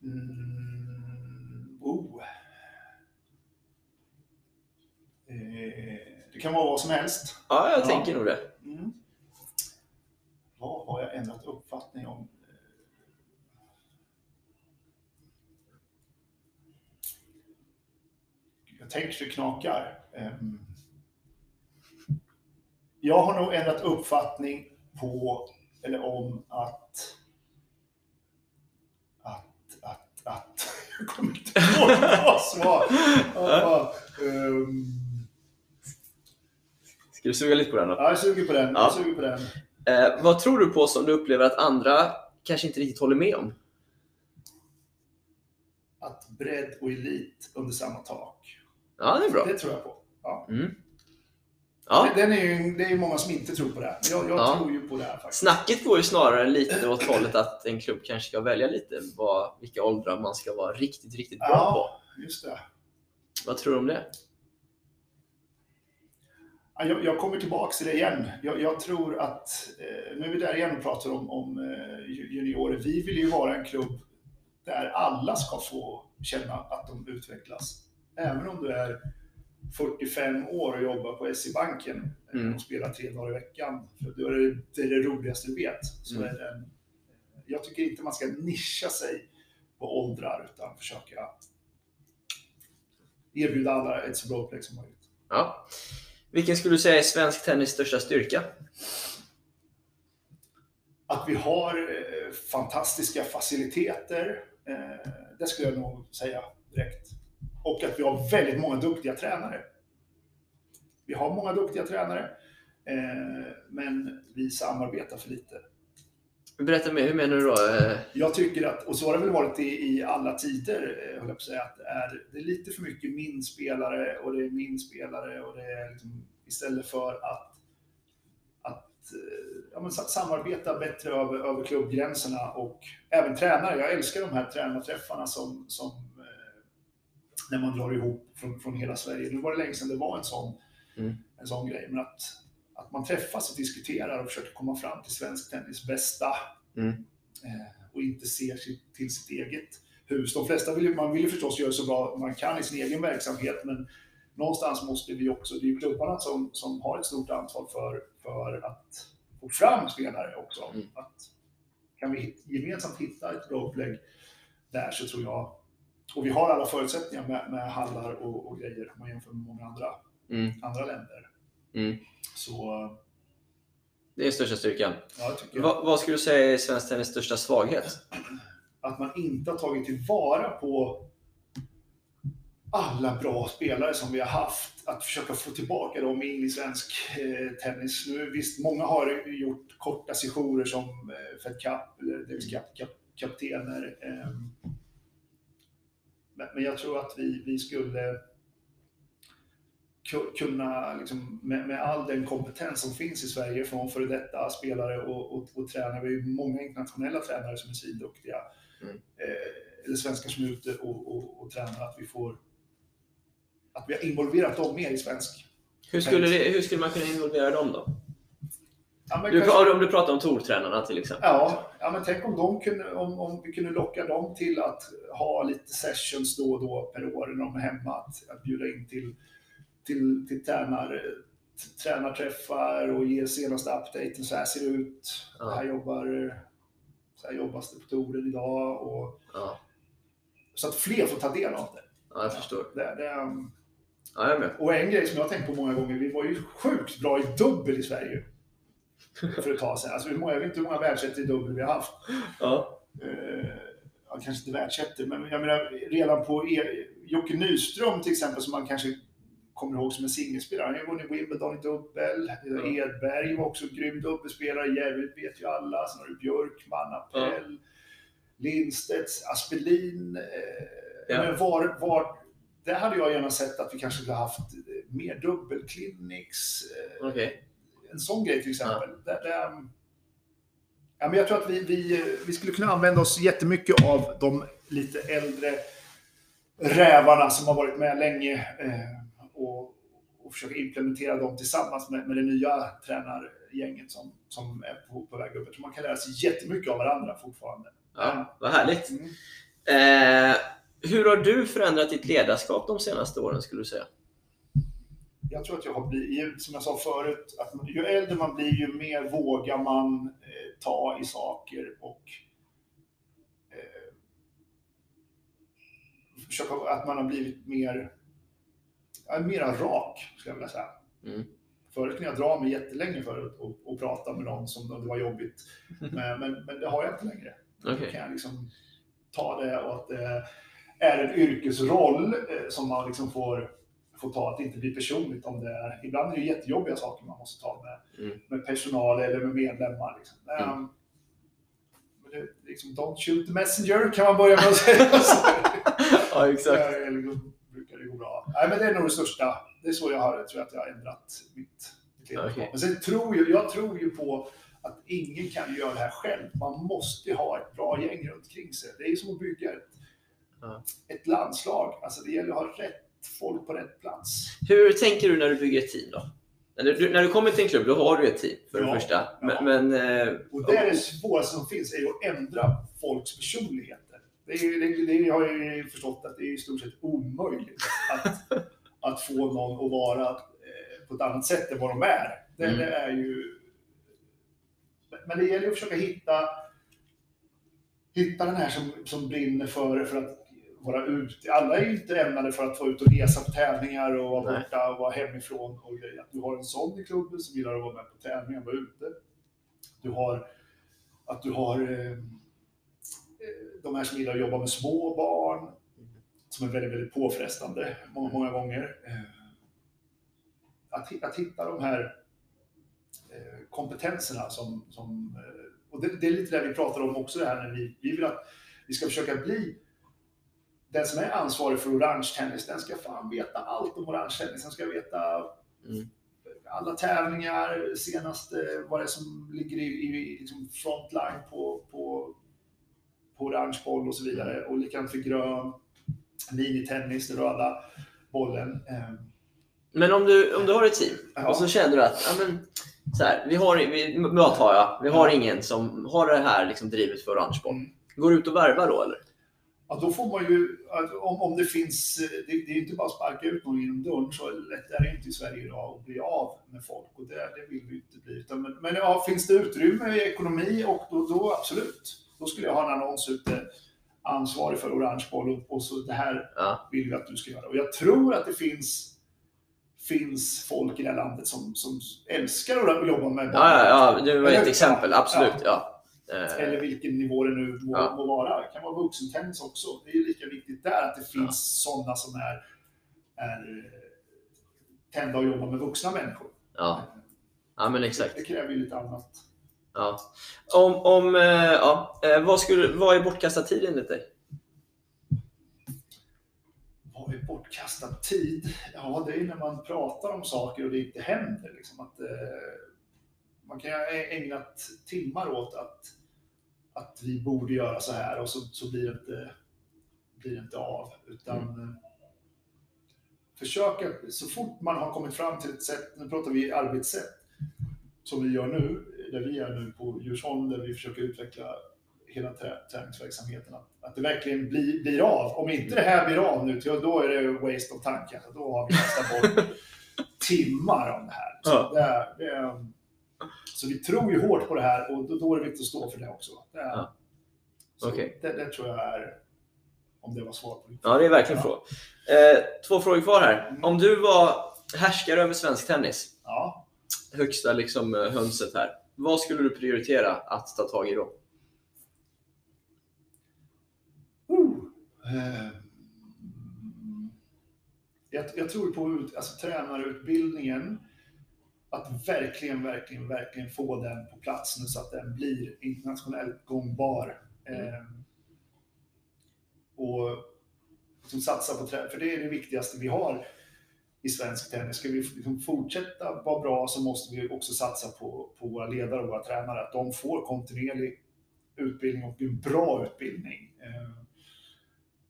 mm, oh. Eh, det kan vara vad som helst. Ja, jag Ja. tänker nog det. Mm. Vad har jag ändrat uppfattning om? Tänker så det knakar. Ehm, Jag har nog ändrat uppfattning på, eller om att... Att, att, att... Jag kommer inte ihåg vad svar. Ehm, Ska du suga lite på den då? Ja, jag suger på den. Ja. Jag suger på den. Eh, vad tror du på som du upplever att andra kanske inte riktigt håller med om? Att bredd och elit under samma tak. Ja, det är bra. Det tror jag på. Ja. Mm. Ja. Den är ju, det är ju många som inte tror på det. här, Men jag, jag Ja. tror ju på det här faktiskt. Snacket går ju snarare lite åt hållet att en klubb kanske ska välja lite vad, vilka åldrar man ska vara riktigt, riktigt bra Ja, just det. på. Vad tror du om det? Ja, Jag, jag kommer tillbaka till det igen. Jag, jag tror att, eh, nu är vi där igen och pratar om, om eh, ju- juniorer. Vi vill ju vara en klubb där alla ska få känna att de utvecklas. Även om du är 45 år och jobbar på SE-banken eh, Mm. och spelar tre dagar i veckan. För då är det, det, är det roligaste du vet. Så Mm. är det jag tycker inte man ska nischa sig på åldrar utan försöka erbjuda alla ett så bra upplägg som möjligt. Ja. Vilken skulle du säga är svensk tennis största styrka? att vi har eh, fantastiska faciliteter. Eh, det skulle jag nog säga direkt. Och att vi har väldigt många duktiga tränare. Vi har många duktiga tränare, eh, men vi samarbetar för lite. Berätta mer, hur menar du då? Eh, Jag tycker att, och så har det väl varit i, i alla tider, eh, höll jag på att säga, att det är, det är lite för mycket min spelare och det är min spelare och det är liksom, istället för att, att ja, men, sa- samarbeta bättre över, över klubbgränserna och även tränare. Jag älskar de här tränarträffarna som, som när man drar ihop från, från hela Sverige. Nu var det länge sedan det var en sån, Mm. en sån grej, men att, att man träffas och diskuterar och försöker komma fram till svensk tennis bästa Mm. eh, och inte ser sitt, till sitt eget hus. De flesta vill ju, man vill ju förstås göra så bra man kan i sin egen verksamhet, men någonstans måste vi också, det är ju klubbarna som, som har ett stort ansvar för, för att få fram spelare också. Mm. Att, kan vi gemensamt hitta ett bra upplägg där så tror jag, och vi har alla förutsättningar med, med hallar och, och grejer om man jämför med många andra, mm, andra länder. mm. Så Det är största styrkan. ja, Va, vad skulle du säga är svensk tennis största svaghet? att man inte har tagit tillvara på alla bra spelare som vi har haft, att försöka få tillbaka dem in i svensk eh, tennis. Nu, visst, många har gjort korta sessioner som eh, Fed Cup eller Davis Cup, Cup kaptener. Eh, men, men jag tror att vi, vi skulle ku- kunna, liksom, med, med all den kompetens som finns i Sverige från före detta spelare och, och, och tränare, vi har ju många internationella tränare som är svinduktiga, Mm. eh, eller svenskar som är ute och, och, och tränar, att vi får att vi har involverat dem mer i svensk. Hur skulle, det, hur skulle man kunna involvera dem då? Ja, Du, kanske- om du pratar om Tortränarna till exempel. Ja, ja men tänk om, de kunde, om, om vi kunde locka dem till att ha lite sessions då och då per år när de är hemma. Att, att bjuda in till, till, till tränar, tränarträffar och ge senaste updaten. Så här ser det ut. Ja. Här jobbar så här jobbas det på touren idag. Och, Ja, så att fler får ta del av det. ja jag förstår. det, det um, Ja, och en grej som jag har tänkt på många gånger, vi var ju sjukt bra i dubbel i Sverige. För ett tag sedan. Alltså, jag vet inte hur många världsettor i dubbel vi har haft. Ja. eh, ja, kanske inte världsettor, men jag menar redan på e Jocke Nyström till exempel, som man kanske kommer ihåg som en singelspelare. Han har ju vunnit Wimbledon i dubbel. Ja. Edberg var också en grym dubbelspelare. Järryd vet ju alla. Sen har du Björkman, Appell, Lindstedt, Aspelin. Eh, Ja. men var, var, där hade jag gärna sett att vi kanske skulle haft mer dubbelclinics. Eh, Okej. En sån grej till exempel. Där, där, ja, men jag tror att vi, vi, vi skulle kunna använda oss jättemycket av de lite äldre rävarna som har varit med länge eh, och, och försöka implementera dem tillsammans med, med det nya tränargänget som, som är på, på väg upp. Jag tror man kan lära sig jättemycket av varandra fortfarande. Ja, vad härligt. Mm. Eh, hur har du förändrat ditt ledarskap de senaste åren skulle du säga? Jag tror att jag har blivit, som jag sa förut, att ju äldre man blir ju mer vågar man eh, ta i saker och eh, försöka, att man har blivit mer, ja, mera rak, skulle jag vilja säga. Mm. Förut kunde jag dra mig jättelänge förut och, och prata med någon som om det var jobbigt. Men, men, men det har jag inte längre. Då Okej. kan jag liksom ta det och att det är en yrkesroll eh, som man liksom får, får ta, att det inte blir personligt om det är... Ibland är det jättejobbiga saker man måste ta med, Mm. med personal eller med medlemmar. Liksom. Mm. Um, men det, liksom, don't shoot the messenger kan man börja med att säga. ja, exakt. Eller brukar det gå bra. Nej, men det är nog det största. Det är så jag har, tror jag att jag har ändrat mitt, mitt. Okej. Men sen tror jag, jag tror ju på att ingen kan göra det här själv. Man måste ha ett bra gäng runt omkring sig. Det är som att bygga ett, Ja. ett landslag. Alltså det gäller att ha rätt folk på rätt plats. Hur tänker du när du bygger ett team då? När du, när du kommer till en klubb, då har du ett team för det Ja, första. Men, ja. men eh, Och det är det svåraste som finns, är att ändra folks personligheter. Det, är, det, det har jag ju förstått att det är i stort sett omöjligt att, att få någon att vara eh, på ett annat sätt än vad de är. Det, Mm. det är ju... Men det gäller att försöka hitta, hitta den här som, som brinner för, för att vara ute. Alla är ju inte ämnade för att vara ute och resa på tävlingar och vara Nej. borta och vara hemifrån och grejer. Att du har en sån i klubben som gillar att vara med på tävlingar och vara ute. Du har att du har eh, eh, de här som gillar att jobba med små barn, som är väldigt, väldigt påfrestande många, många gånger. Eh, att, att hitta de här eh, kompetenserna som, som och det, det är lite det vi pratar om också det här när vi, vi vill att vi ska försöka bli den som är ansvarig för orange tennis, den ska fan veta allt om orange tennis. Den ska veta Mm. alla tävlingar, senast eh, vad det är som ligger i, i liksom frontline på, på, på orange boll och så vidare. Och likadant för grön, minitennis, har alla bollen. Eh, Men om du, om du har ett team Ja. och så känner du att ja, men, så här, vi har, vi, antar jag, vi har Ja. ingen som har det här liksom, drivet för orange boll. Mm. Går du ut och värvar då eller? Ja, då får man ju, om, om det finns, eh, det, det är inte bara att sparka ut någon genom dörren, så lätt är det inte i Sverige idag att bli av med folk och det, det vill vi inte bli. Utan, men, men ja, finns det utrymme i ekonomi och då, då absolut. Då skulle jag ha en annons ute, ansvarig för orange boll och, och så det här Ja. vill vi att du ska göra. Och jag tror att det finns, finns folk i det här landet som, som älskar att jobba med Ja, ja, ja, det var ett exempel. Absolut. ja. Ja. Eh, eller vilken nivå det nu må, Ja. må vara. Det kan vara vuxentennis också. Det är lika viktigt där att det finns sådana som är är eh, tända att jobba med vuxna människor. Ja, ja men exakt. Det kräver ju lite annat. Ja. Om, om, eh, ja, vad, skulle, vad är bortkastad tid enligt dig? Vad är bortkastad tid? Ja, det är när man pratar om saker och det inte händer. Liksom att, man kan ha ägnat timmar åt att, att vi borde göra så här och så, så blir, det inte, blir det inte av. Utan Mm. eh, försöka, så fort man har kommit fram till ett sätt, nu pratar vi arbetssätt, som vi gör nu, där vi är nu på Djursholm, där vi försöker utveckla hela trä, träningsverksamheten, att, att det verkligen blir, blir av. Om inte det här blir av nu, då är det waste of time kanske. Då har vi kastat bort timmar om det här. Så, Ja. det det så vi tror ju hårt på det här och då, då är det viktigt att stå för det också. Det, är, Ja. Okej. det, det tror jag är, om det var svar på din Ja, det är verkligen Ja. Eh, två frågor kvar här. Om du var härskare över svensk tennis, Ja. högsta liksom, eh, hönset här. Vad skulle du prioritera att ta tag i då? Uh. Eh, Jag, jag tror på ut, alltså, tränarutbildningen, att verkligen, verkligen, verkligen få den på plats nu så att den blir internationellt gångbar. Eh, och liksom satsa på trä, för det är det viktigaste vi har i svensk tennis. Ska vi liksom fortsätta vara bra så måste vi också satsa på, på våra ledare och våra tränare, att de får kontinuerlig utbildning och en bra utbildning. Eh,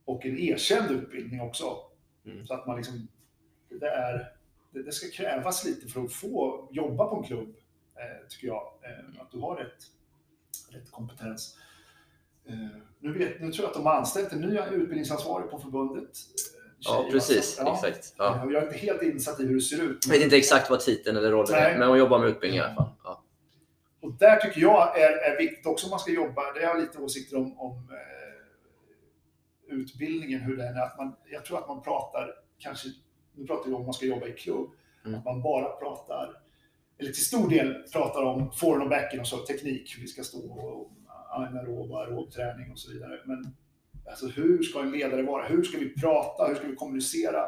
och en erkänd utbildning också. Mm. Så att man liksom, det, är, det, det ska krävas lite för att få jobba på en klubb, eh, tycker jag. Eh, att du har rätt, rätt kompetens. Eh, nu, vet, nu tror jag att de har anställt en ny utbildningsansvarig på förbundet. eh, Ja, precis. Ja. Exakt. Ja. Eh, Jag är inte helt insatt i hur det ser ut. Jag vet inte exakt vad titeln eller rollen är, men hon jobbar med utbildning i alla fall. Ja. Och där tycker jag är, är viktigt också om man ska jobba, det har jag lite åsikter om, om eh, utbildningen, hur den är. Att man, jag tror att man pratar, kanske, nu pratar vi om man ska jobba i klubb, Mm. att man bara pratar, eller till stor del pratar om forehand och backhand och så, teknik, hur vi ska stå och anaerob och aerob träning och så vidare. Men alltså, hur ska en ledare vara? Hur ska vi prata? Hur ska vi kommunicera?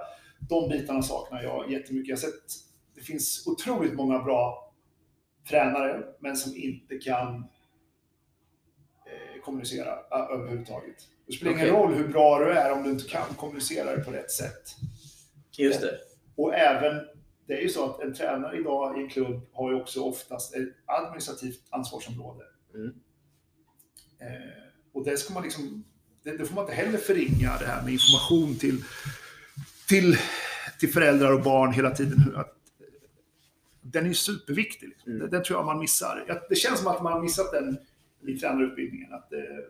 De bitarna saknar jag jättemycket. Jag har sett, det finns otroligt många bra tränare, men som inte kan eh, kommunicera ö- överhuvudtaget. Det spelar ingen Okej. roll hur bra du är om du inte kan kommunicera det på rätt sätt. Just det. Och även, det är ju så att en tränare idag i en klubb har ju också oftast ett administrativt ansvarsområde. Mm. Eh, och det ska man liksom, det, det får man inte heller förringa det här med information till, till, till föräldrar och barn hela tiden. Att, den är ju superviktig. Liksom. Mm. Det tror jag man missar. Det känns som att man har missat den i tränarutbildningen. Att det,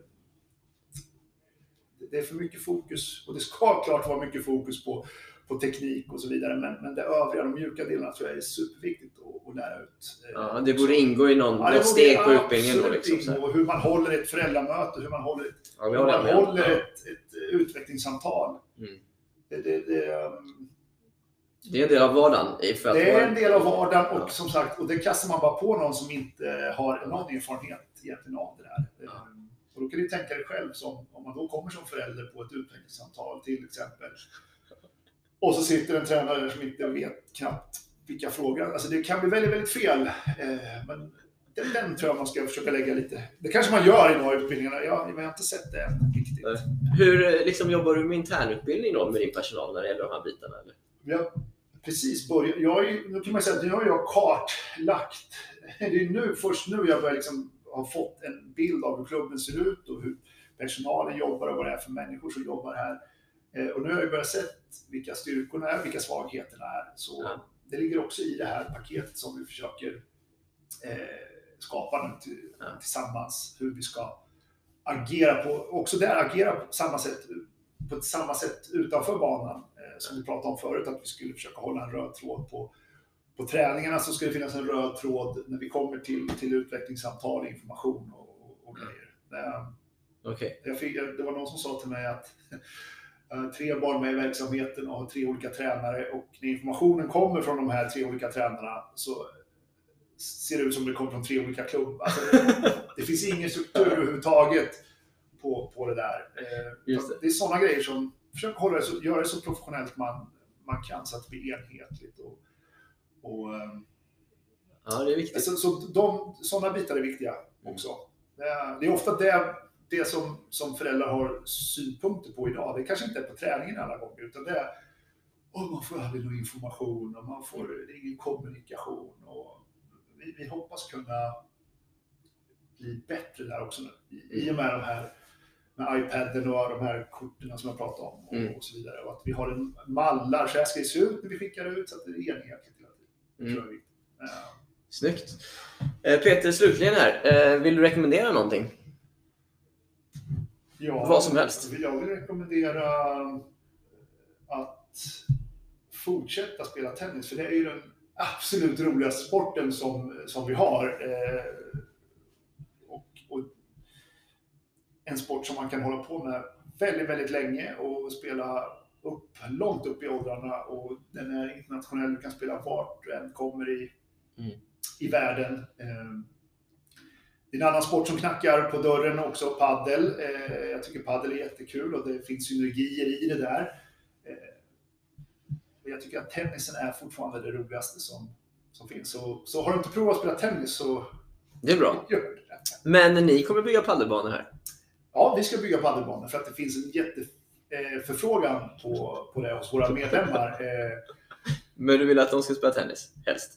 det är för mycket fokus, och det ska klart vara mycket fokus på, på teknik och så vidare. Men, men det övriga, de mjuka delarna, tror jag är superviktigt att, att lära ut. Eh, Ja, det borde ingå i någon, Ja, något steg på utbildningen då. Liksom, ingå. Hur man håller ett föräldramöte, hur man håller ett, Ja, hur man med. håller Ja. ett, ett utvecklingssamtal. Mm. Det, det, det, um, Det är en del av vardagen. det är en del av vardagen och som sagt, och det kastar man bara på någon som inte har någon erfarenhet egentligen av det där. Um, Och då kan du tänka dig själv som, om man då kommer som förälder på ett utvecklingssamtal till exempel. Och så sitter en tränare som inte vet knappt vilka frågor. Alltså det kan bli väldigt, väldigt fel. Eh, Men den, den tror jag man ska försöka lägga lite. Det kanske man gör idag i utbildningarna. Jag, jag har inte sett det än riktigt. Hur eh, liksom, jobbar du med internutbildning då med din personal när det gäller de här bitarna? Eller? Har precis börjat. Jag är, nu kan man säga att nu har jag kartlagt. Det är nu, först nu jag börjar liksom ha fått en bild av hur klubben ser ut och hur personalen jobbar och vad det är för människor som jobbar här. Eh, Och nu har jag börjat se vilka styrkorna är, vilka svagheterna är. Så Ja. det ligger också i det här paketet som vi försöker eh, skapa nu till, Ja. tillsammans. Hur vi ska agera på, också där agera på samma sätt på samma sätt utanför banan eh, som vi pratade om förut, att vi skulle försöka hålla en röd tråd på, på träningarna så ska det finnas en röd tråd när vi kommer till, till utvecklingssamtal, information och, och, grejer. Det, Okej. jag fick, det var någon som sa till mig att tre barn med i verksamheten och har tre olika tränare och när informationen kommer från de här tre olika tränarna så ser det ut som det kommer från tre olika klubbar. Alltså det, det finns ingen struktur överhuvudtaget på, på det där. Eh, det. det är sådana grejer som, försök hålla det så, göra det så professionellt man, man kan så att det blir enhetligt. Och, och, eh, Ja, det är viktigt. så, så de, sådana bitar är viktiga också. Är, det är ofta det, det som, som föräldrar har synpunkter på idag. Det kanske inte är på träningen alla gånger, utan det är oh, man får aldrig någon information och man får ingen kommunikation. Och vi, vi hoppas kunna bli bättre där också nu. I, I och med de här med iPaden och de här korten som jag pratade om och, Mm. och så vidare. Och att vi har en mallar, så här ska det se ut när vi skickar ut så att det är enhetligt hela tiden. Mm. Snyggt. Eh, Peter, slutligen här. Eh, vill du rekommendera någonting? Ja, Vad som helst. Jag vill rekommendera att fortsätta spela tennis, för det är ju den absolut roligaste sporten som, som vi har. Eh, och, och en sport som man kan hålla på med väldigt, väldigt länge och spela upp, långt upp i åldrarna och den är internationell. Du kan spela vart du än kommer i, Mm. i världen. Eh, det är en annan sport som knackar på dörren också, paddel. Eh, jag tycker paddel är jättekul och det finns synergier i det där. Eh, jag tycker att tennisen är fortfarande det roligaste som, som finns. Så, så har du inte provat att spela tennis så Det är bra. gör det. Men ni kommer bygga paddelbanor här? Ja, vi ska bygga paddelbanor för att det finns en jätteförfrågan på, på det hos våra medlemmar. Eh, Men du vill att de ska spela tennis? Helst?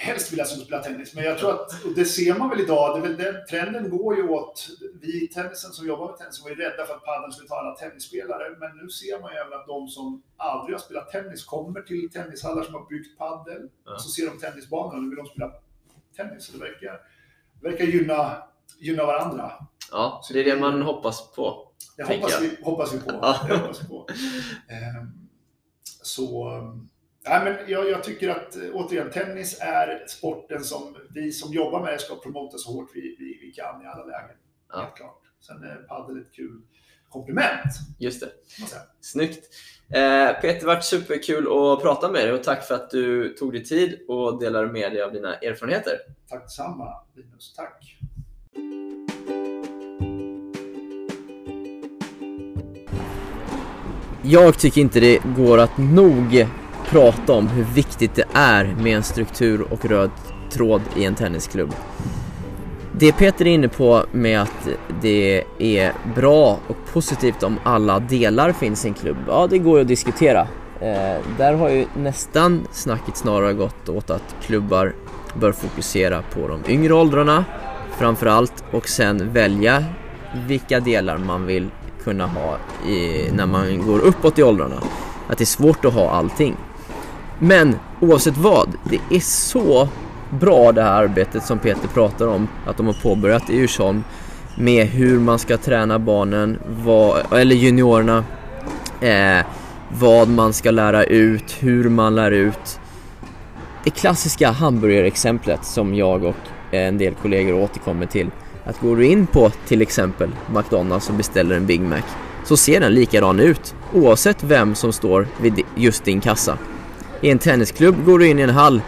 Helst vill jag som spela tennis, men jag tror att, och det ser man väl idag, det väl den, trenden går ju åt, vi i tennisen som jobbar med tennis var ju rädda för att paddeln skulle ta alla tennisspelare, men nu ser man ju även att de som aldrig har spelat tennis kommer till tennishallar som har byggt paddel, Ja. så ser de tennisbanan och nu vill de spela tennis. Så det verkar, verkar gynna, gynna varandra. Ja, det är det man hoppas på. Det hoppas vi, hoppas vi på. Ja. Hoppas vi på. Ehm, så, nej, men jag, jag tycker att eh, återigen, tennis är sporten som vi som jobbar med det ska promota så hårt vi, vi, vi kan i alla lägen. Ja. Helt klart. Sen är padel ett kul komplement. Just det. Snyggt. Eh, Peter, det varit superkul att prata med dig och tack för att du tog dig tid och delade med dig av dina erfarenheter. Tack detsamma Linus. Tack. Jag tycker inte det går att nog prata om hur viktigt det är med en struktur och röd tråd i en tennisklubb. Det Peter är inne på med att det är bra och positivt om alla delar finns i en klubb, ja det går ju att diskutera. Eh, där har ju nästan snacket snarare gått åt att klubbar bör fokusera på de yngre åldrarna framförallt och sen välja vilka delar man vill kunna ha i, när man går uppåt i åldrarna. Att det är svårt att ha allting. Men oavsett vad, det är så bra det här arbetet som Peter pratar om att de har påbörjat i Djursholm med hur man ska träna barnen, vad, eller juniorerna, eh, vad man ska lära ut, hur man lär ut. Det klassiska hamburgerexemplet som jag och eh, en del kollegor återkommer till. Att går du in på till exempel McDonalds och beställer en Big Mac så ser den likadan ut oavsett vem som står vid just din kassa. I en tennisklubb går du in i en hall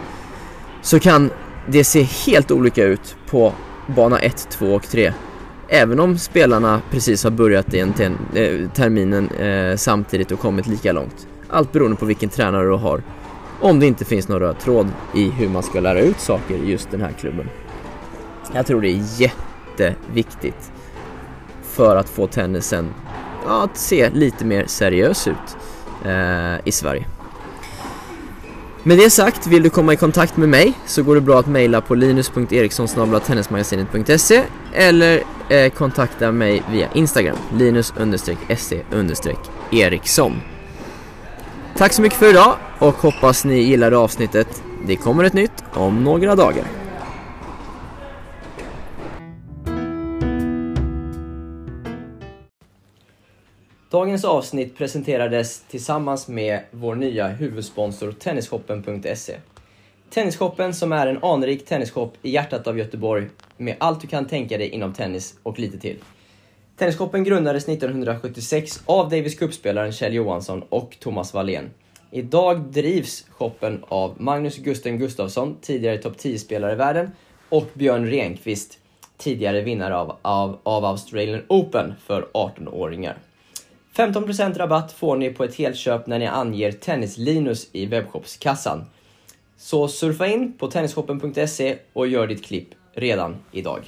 så kan det se helt olika ut på bana 1, 2 och 3. Även om spelarna precis har börjat i en ten- eh, terminen eh, samtidigt och kommit lika långt. Allt beroende på vilken tränare du har. Om det inte finns någon röd tråd i hur man ska lära ut saker i just den här klubben. Jag tror det är jätteviktigt för att få tennisen ja, att se lite mer seriös ut eh, i Sverige. Med det sagt, vill du komma i kontakt med mig så går det bra att mejla på linus.erikssonsnabelatennismagasinet.se eller eh, kontakta mig via Instagram, linus-se-eriksson. Tack så mycket för idag och hoppas ni gillade avsnittet. Det kommer ett nytt om några dagar. Dagens avsnitt presenterades tillsammans med vår nya huvudsponsor Tennisshoppen.se. Tennisshoppen som är en anrik tennisshop i hjärtat av Göteborg med allt du kan tänka dig inom tennis och lite till. Tennisshoppen grundades 1976 av Davis Cup-spelaren Kjell Johansson och Thomas Wallén. Idag drivs shoppen av Magnus Gusten Gustafsson, tidigare topp 10-spelare i världen, och Björn Renqvist, tidigare vinnare av, av, av Australian Open för 18-åringar. 15% rabatt får ni på ett helköp när ni anger Tennislinus i webbshopskassan. Så surfa in på tennisshoppen.se och gör ditt klipp redan idag.